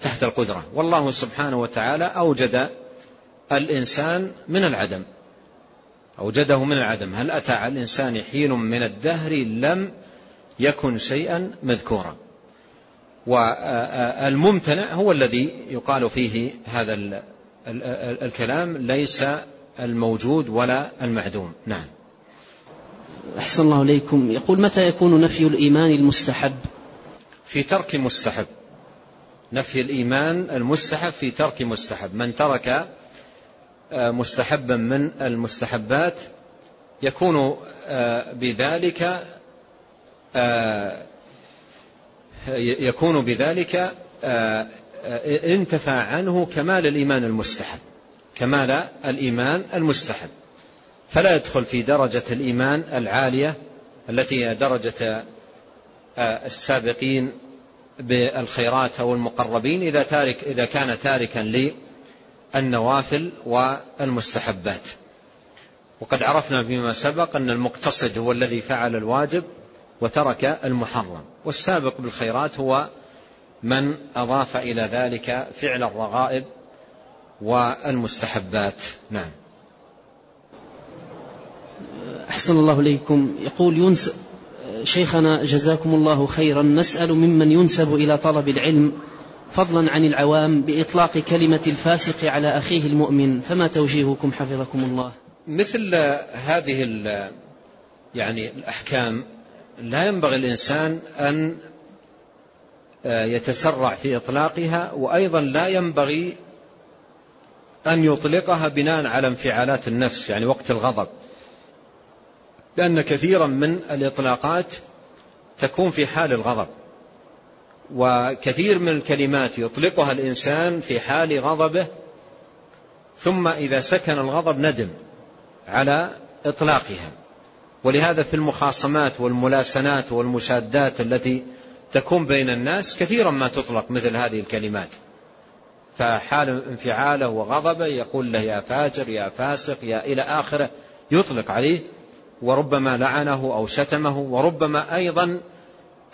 تحت القدرة. والله سبحانه وتعالى أوجد الإنسان من العدم. أوجده من العدم. هل أتى على الإنسان حين من الدهر لم يكن شيئا مذكورا؟ والممتنع هو الذي يقال فيه هذا الكلام ليس الموجود ولا المعدوم. نعم. أحسن الله إليكم. يقول متى يكون نفي الإيمان المستحب؟ في ترك مستحب. نفي الإيمان المستحب في ترك مستحب. من ترك مستحبا من المستحبات يكون آه، بذلك آه، يكون بذلك انتفى عنه كمال الإيمان المستحب كمال الإيمان المستحب. فلا يدخل في درجة الإيمان العالية التي هي درجة السابقين بالخيرات أو المقربين إذا, تارك إذا كان تاركا للنوافل والمستحبات. وقد عرفنا فيما سبق أن المقتصد هو الذي فعل الواجب وترك المحرم والسابق بالخيرات هو من أضاف إلى ذلك فعل الرغائب والمستحبات. نعم. أحسن الله إليكم. يقول ينس شيخنا جزاكم الله خيرا. نسأل ممن ينسب إلى طلب العلم فضلا عن العوام بإطلاق كلمة الفاسق على أخيه المؤمن فما توجيهكم حفظكم الله؟ مثل هذه يعني الأحكام لا ينبغي الإنسان أن يتسرع في إطلاقها وأيضا لا ينبغي أن يطلقها بناء على انفعالات النفس يعني وقت الغضب. لأن كثيرا من الإطلاقات تكون في حال الغضب. وكثير من الكلمات يطلقها الإنسان في حال غضبه ثم إذا سكن الغضب ندم على إطلاقها. ولهذا في المخاصمات والملاسنات والمشادات التي تكون بين الناس كثيرا ما تطلق مثل هذه الكلمات. فحال انفعاله وغضبه يقول له يا فاجر يا فاسق يا إلى آخره يطلق عليه وربما لعنه أو شتمه وربما أيضا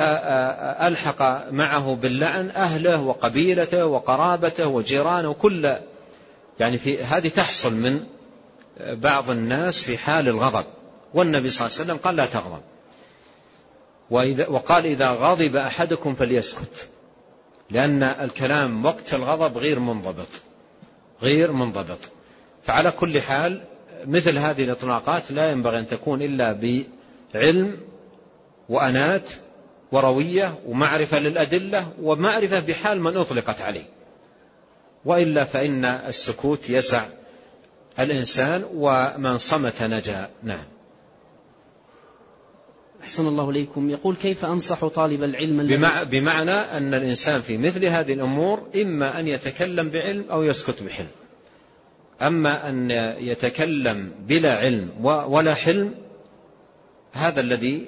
ألحق معه باللعن أهله وقبيلته وقرابته وجيرانه كل يعني في هذه تحصل من بعض الناس في حال الغضب. والنبي صلى الله عليه وسلم قال لا تغضب. وقال إذا غضب أحدكم فليسكت. لأن الكلام وقت الغضب غير منضبط. غير منضبط. فعلى كل حال مثل هذه الإطلاقات لا ينبغي أن تكون إلا بعلم وأنات وروية ومعرفة للأدلة ومعرفة بحال من أطلقت عليه. وإلا فإن السكوت يسع الإنسان ومن صمت نجا. نعم. أحسن الله إليكم. يقول كيف أنصح طالب العلم بمع بمعنى أن الإنسان في مثل هذه الأمور إما أن يتكلم بعلم أو يسكت بحلم. أما أن يتكلم بلا علم ولا حلم هذا الذي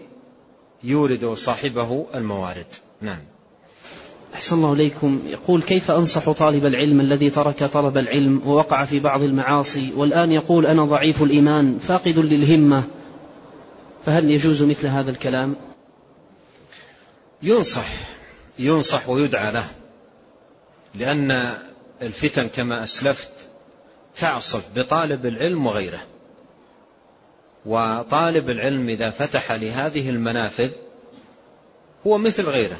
يورد صاحبه الموارد. نعم. أحسن الله إليكم. يقول كيف أنصح طالب العلم الذي ترك طلب العلم ووقع في بعض المعاصي والآن يقول أنا ضعيف الإيمان فاقد للهمة؟ فهل يجوز مثل هذا الكلام؟ ينصح ينصح ويدعى له لأن الفتن كما أسلفت تعصف بطالب العلم وغيره. وطالب العلم إذا فتح لهذه المنافذ هو مثل غيره.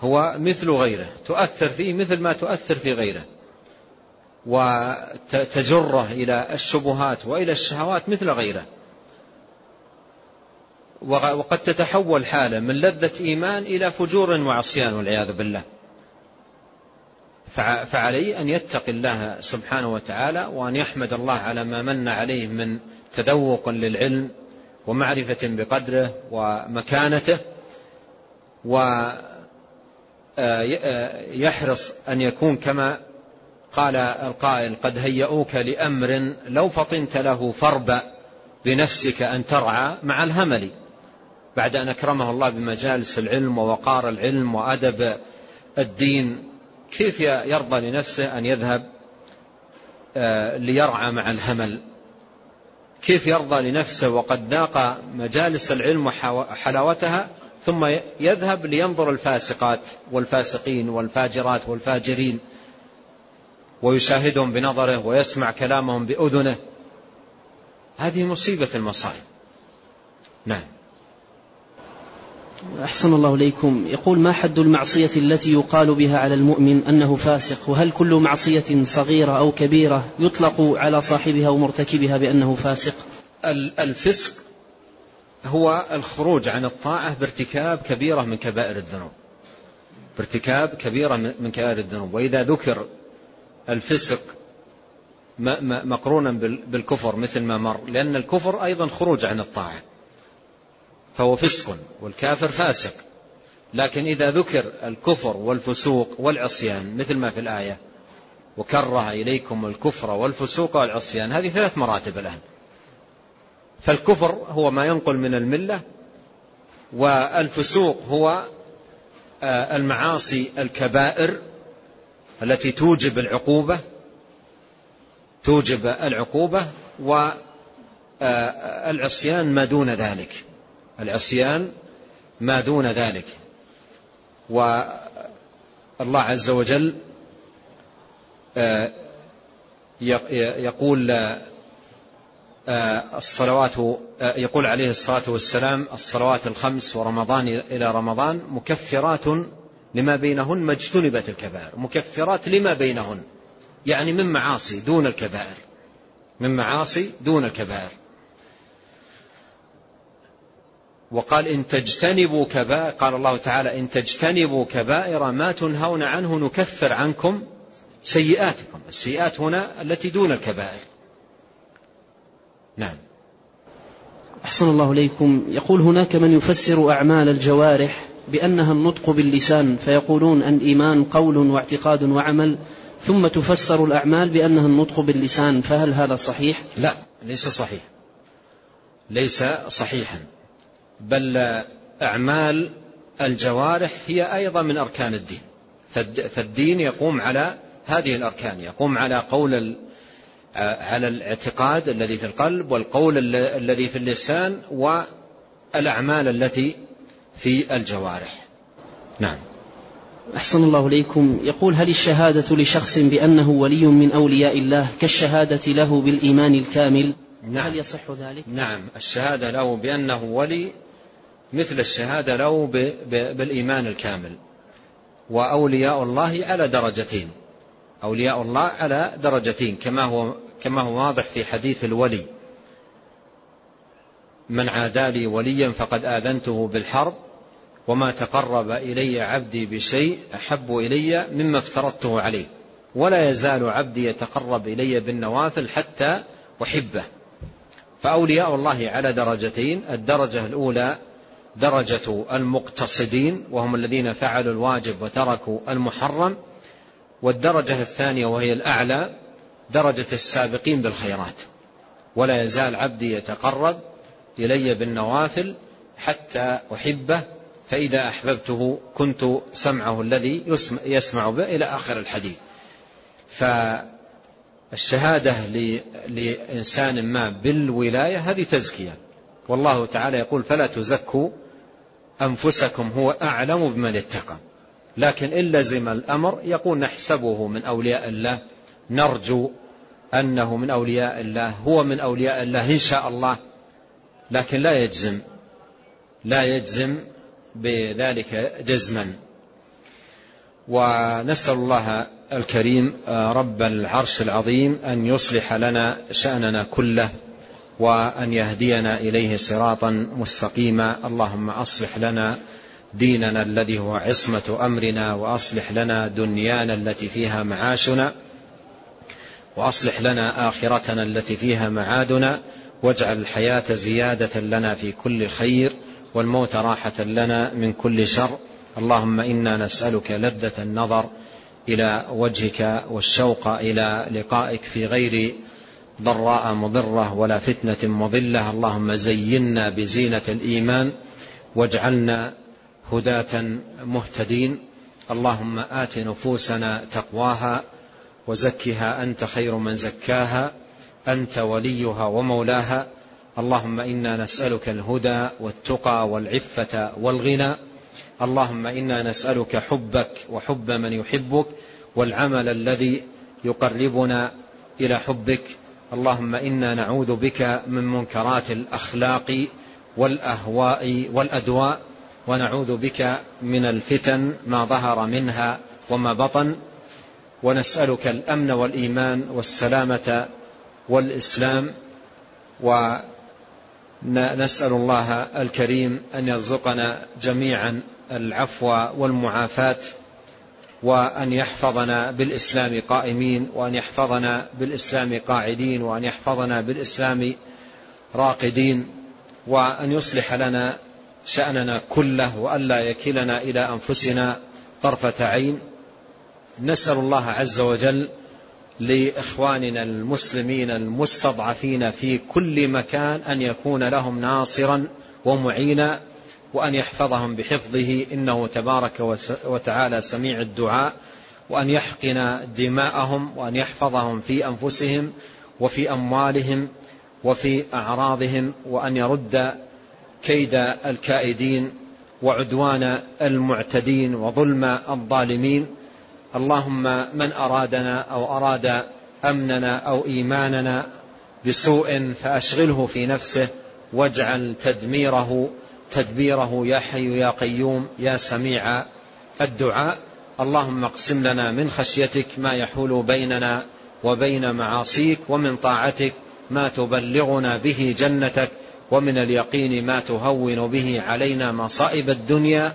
هو مثل غيره. تؤثر فيه مثل ما تؤثر في غيره. وتجره إلى الشبهات وإلى الشهوات مثل غيره. وقد تتحول حالة من لذة إيمان إلى فجور وعصيان والعياذ بالله. فعليه أن يتقي الله سبحانه وتعالى وأن يحمد الله على ما من عليه من تذوق للعلم ومعرفة بقدره ومكانته ويحرص أن يكون كما قال القائل قد هيئوك لأمر لو فطنت له فربأ بنفسك أن ترعى مع الهمل. بعد أن أكرمه الله بمجالس العلم ووقار العلم وأدب الدين كيف يرضى لنفسه أن يذهب آه، ليرعى مع الهمل؟ كيف يرضى لنفسه وقد ذاق مجالس العلم وحلاوتها ثم يذهب لينظر الفاسقات والفاسقين والفاجرات والفاجرين ويشاهدهم بنظره ويسمع كلامهم بأذنه. هذه مصيبة المصائب. نعم. أحسن الله إليكم. يقول ما حد المعصية التي يقال بها على المؤمن أنه فاسق؟ وهل كل معصية صغيرة أو كبيرة يطلق على صاحبها ومرتكبها بأنه فاسق؟ الفسق هو الخروج عن الطاعة بارتكاب كبيرة من كبائر الذنوب. بارتكاب كبيرة من كبائر الذنوب. وإذا ذكر الفسق مقرونا بالكفر مثل ما مر لأن الكفر أيضا خروج عن الطاعة. فهو فسق والكافر فاسق. لكن إذا ذكر الكفر والفسوق والعصيان مثل ما في الآية وكره إليكم الكفر والفسوق والعصيان هذه ثلاث مراتب الآن. فالكفر هو ما ينقل من الملة والفسوق هو آه، المعاصي الكبائر التي توجب العقوبة توجب العقوبة والعصيان ما دون ذلك. العصيان ما دون ذلك. والله عز وجل آه، يقول آه، الصلوات آه، يقول عليه الصلاة والسلام الصلوات الخمس ورمضان إلى رمضان مكفرات لما بينهن ما اجتنبت الكبائر مكفرات لما بينهن يعني من معاصي دون الكبائر من معاصي دون الكبائر. وقال إن تجتنبوا كبائر قال الله تعالى إن تجتنبوا كبائر ما تنهون عنه نكفر عنكم سيئاتكم. السيئات هنا التي دون الكبائر. نعم. أحسن الله إليكم. يقول هناك من يفسر أعمال الجوارح بأنها النطق باللسان فيقولون الإيمان قول واعتقاد وعمل ثم تفسر الأعمال بأنها النطق باللسان فهل هذا صحيح؟ لا ليس صحيح. ليس صحيحا. بل أعمال الجوارح هي أيضا من أركان الدين. فالدين يقوم على هذه الأركان. يقوم على قول على الاعتقاد الذي في القلب والقول الذي في اللسان والأعمال التي في الجوارح. نعم. أحسن الله إليكم. يقول هل الشهادة لشخص بأنه ولي من أولياء الله كالشهادة له بالإيمان الكامل؟ نعم. هل يصح ذلك؟ نعم. الشهادة له بأنه ولي مثل الشهادة له بالإيمان الكامل. وأولياء الله على درجتين. أولياء الله على درجتين كما هو كما هو واضح في حديث الولي. من عادى لي وليا فقد آذنته بالحرب وما تقرب إلي عبدي بشيء أحب إلي مما افترضته عليه ولا يزال عبدي يتقرب إلي بالنوافل حتى أحبه. فأولياء الله على درجتين الدرجة الأولى درجة المقتصدين وهم الذين فعلوا الواجب وتركوا المحرم. والدرجة الثانية وهي الأعلى درجة السابقين بالخيرات. ولا يزال عبدي يتقرب إلي بالنوافل حتى أحبه فإذا أحببته كنت سمعه الذي يسمع به إلى آخر الحديث. فالشهادة لإنسان ما بالولاية هذه تزكية. والله تعالى يقول فلا تزكوا أنفسكم هو أعلم بمن اتقى. لكن إن لزم الأمر يقول نحسبه من أولياء الله نرجو أنه من أولياء الله هو من أولياء الله إن شاء الله. لكن لا يجزم لا يجزم بذلك جزما. ونسأل الله الكريم رب العرش العظيم أن يصلح لنا شأننا كله. وأن يهدينا إليه صراطا مستقيما. اللهم أصلح لنا ديننا الذي هو عصمة أمرنا وأصلح لنا دنيانا التي فيها معاشنا وأصلح لنا آخرتنا التي فيها معادنا واجعل الحياة زيادة لنا في كل خير والموت راحة لنا من كل شر. اللهم إنا نسألك لذة النظر إلى وجهك والشوق إلى لقائك في غير ضراء مضرة ولا فتنة مضلة. اللهم زينا بزينة الإيمان واجعلنا هداة مهتدين. اللهم آت نفوسنا تقواها وزكها أنت خير من زكاها أنت وليها ومولاها. اللهم إنا نسألك الهدى والتقى والعفة والغنى. اللهم إنا نسألك حبك وحب من يحبك والعمل الذي يقربنا إلى حبك. اللهم إنا نعوذ بك من منكرات الأخلاق والأهواء والأدواء ونعوذ بك من الفتن ما ظهر منها وما بطن ونسألك الأمن والإيمان والسلامة والإسلام ونسأل الله الكريم أن يرزقنا جميعا العفو والمعافاة. وأن يحفظنا بالإسلام قائمين وأن يحفظنا بالإسلام قاعدين وأن يحفظنا بالإسلام راقدين وأن يصلح لنا شأننا كله وألا يكلنا إلى أنفسنا طرفة عين. نسأل الله عز وجل لإخواننا المسلمين المستضعفين في كل مكان أن يكون لهم ناصرا ومعينا. وأن يحفظهم بحفظه إنه تبارك وتعالى سميع الدعاء وأن يحقن دماءهم وأن يحفظهم في أنفسهم وفي أموالهم وفي أعراضهم وأن يرد كيد الكائدين وعدوان المعتدين وظلم الظالمين. اللهم من أرادنا أو أراد أمننا أو إيماننا بسوء فأشغله في نفسه واجعل تدميره تدبيره يا حي يا قيوم يا سميع الدعاء. اللهم اقسم لنا من خشيتك ما يحول بيننا وبين معاصيك ومن طاعتك ما تبلغنا به جنتك ومن اليقين ما تهون به علينا مصائب الدنيا.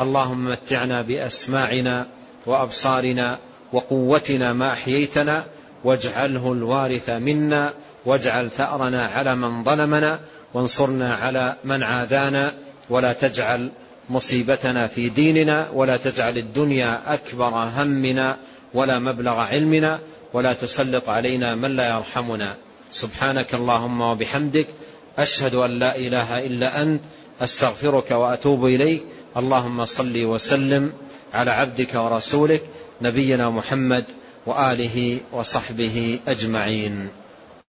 اللهم متعنا بأسماعنا وأبصارنا وقوتنا ما أحييتنا واجعله الوارث منا واجعل ثأرنا على من ظلمنا وانصرنا على من عادانا ولا تجعل مصيبتنا في ديننا ولا تجعل الدنيا أكبر همنا ولا مبلغ علمنا ولا تسلط علينا من لا يرحمنا. سبحانك اللهم وبحمدك أشهد أن لا إله إلا أنت أستغفرك وأتوب إليك. اللهم صل وسلم على عبدك ورسولك نبينا محمد وآله وصحبه أجمعين.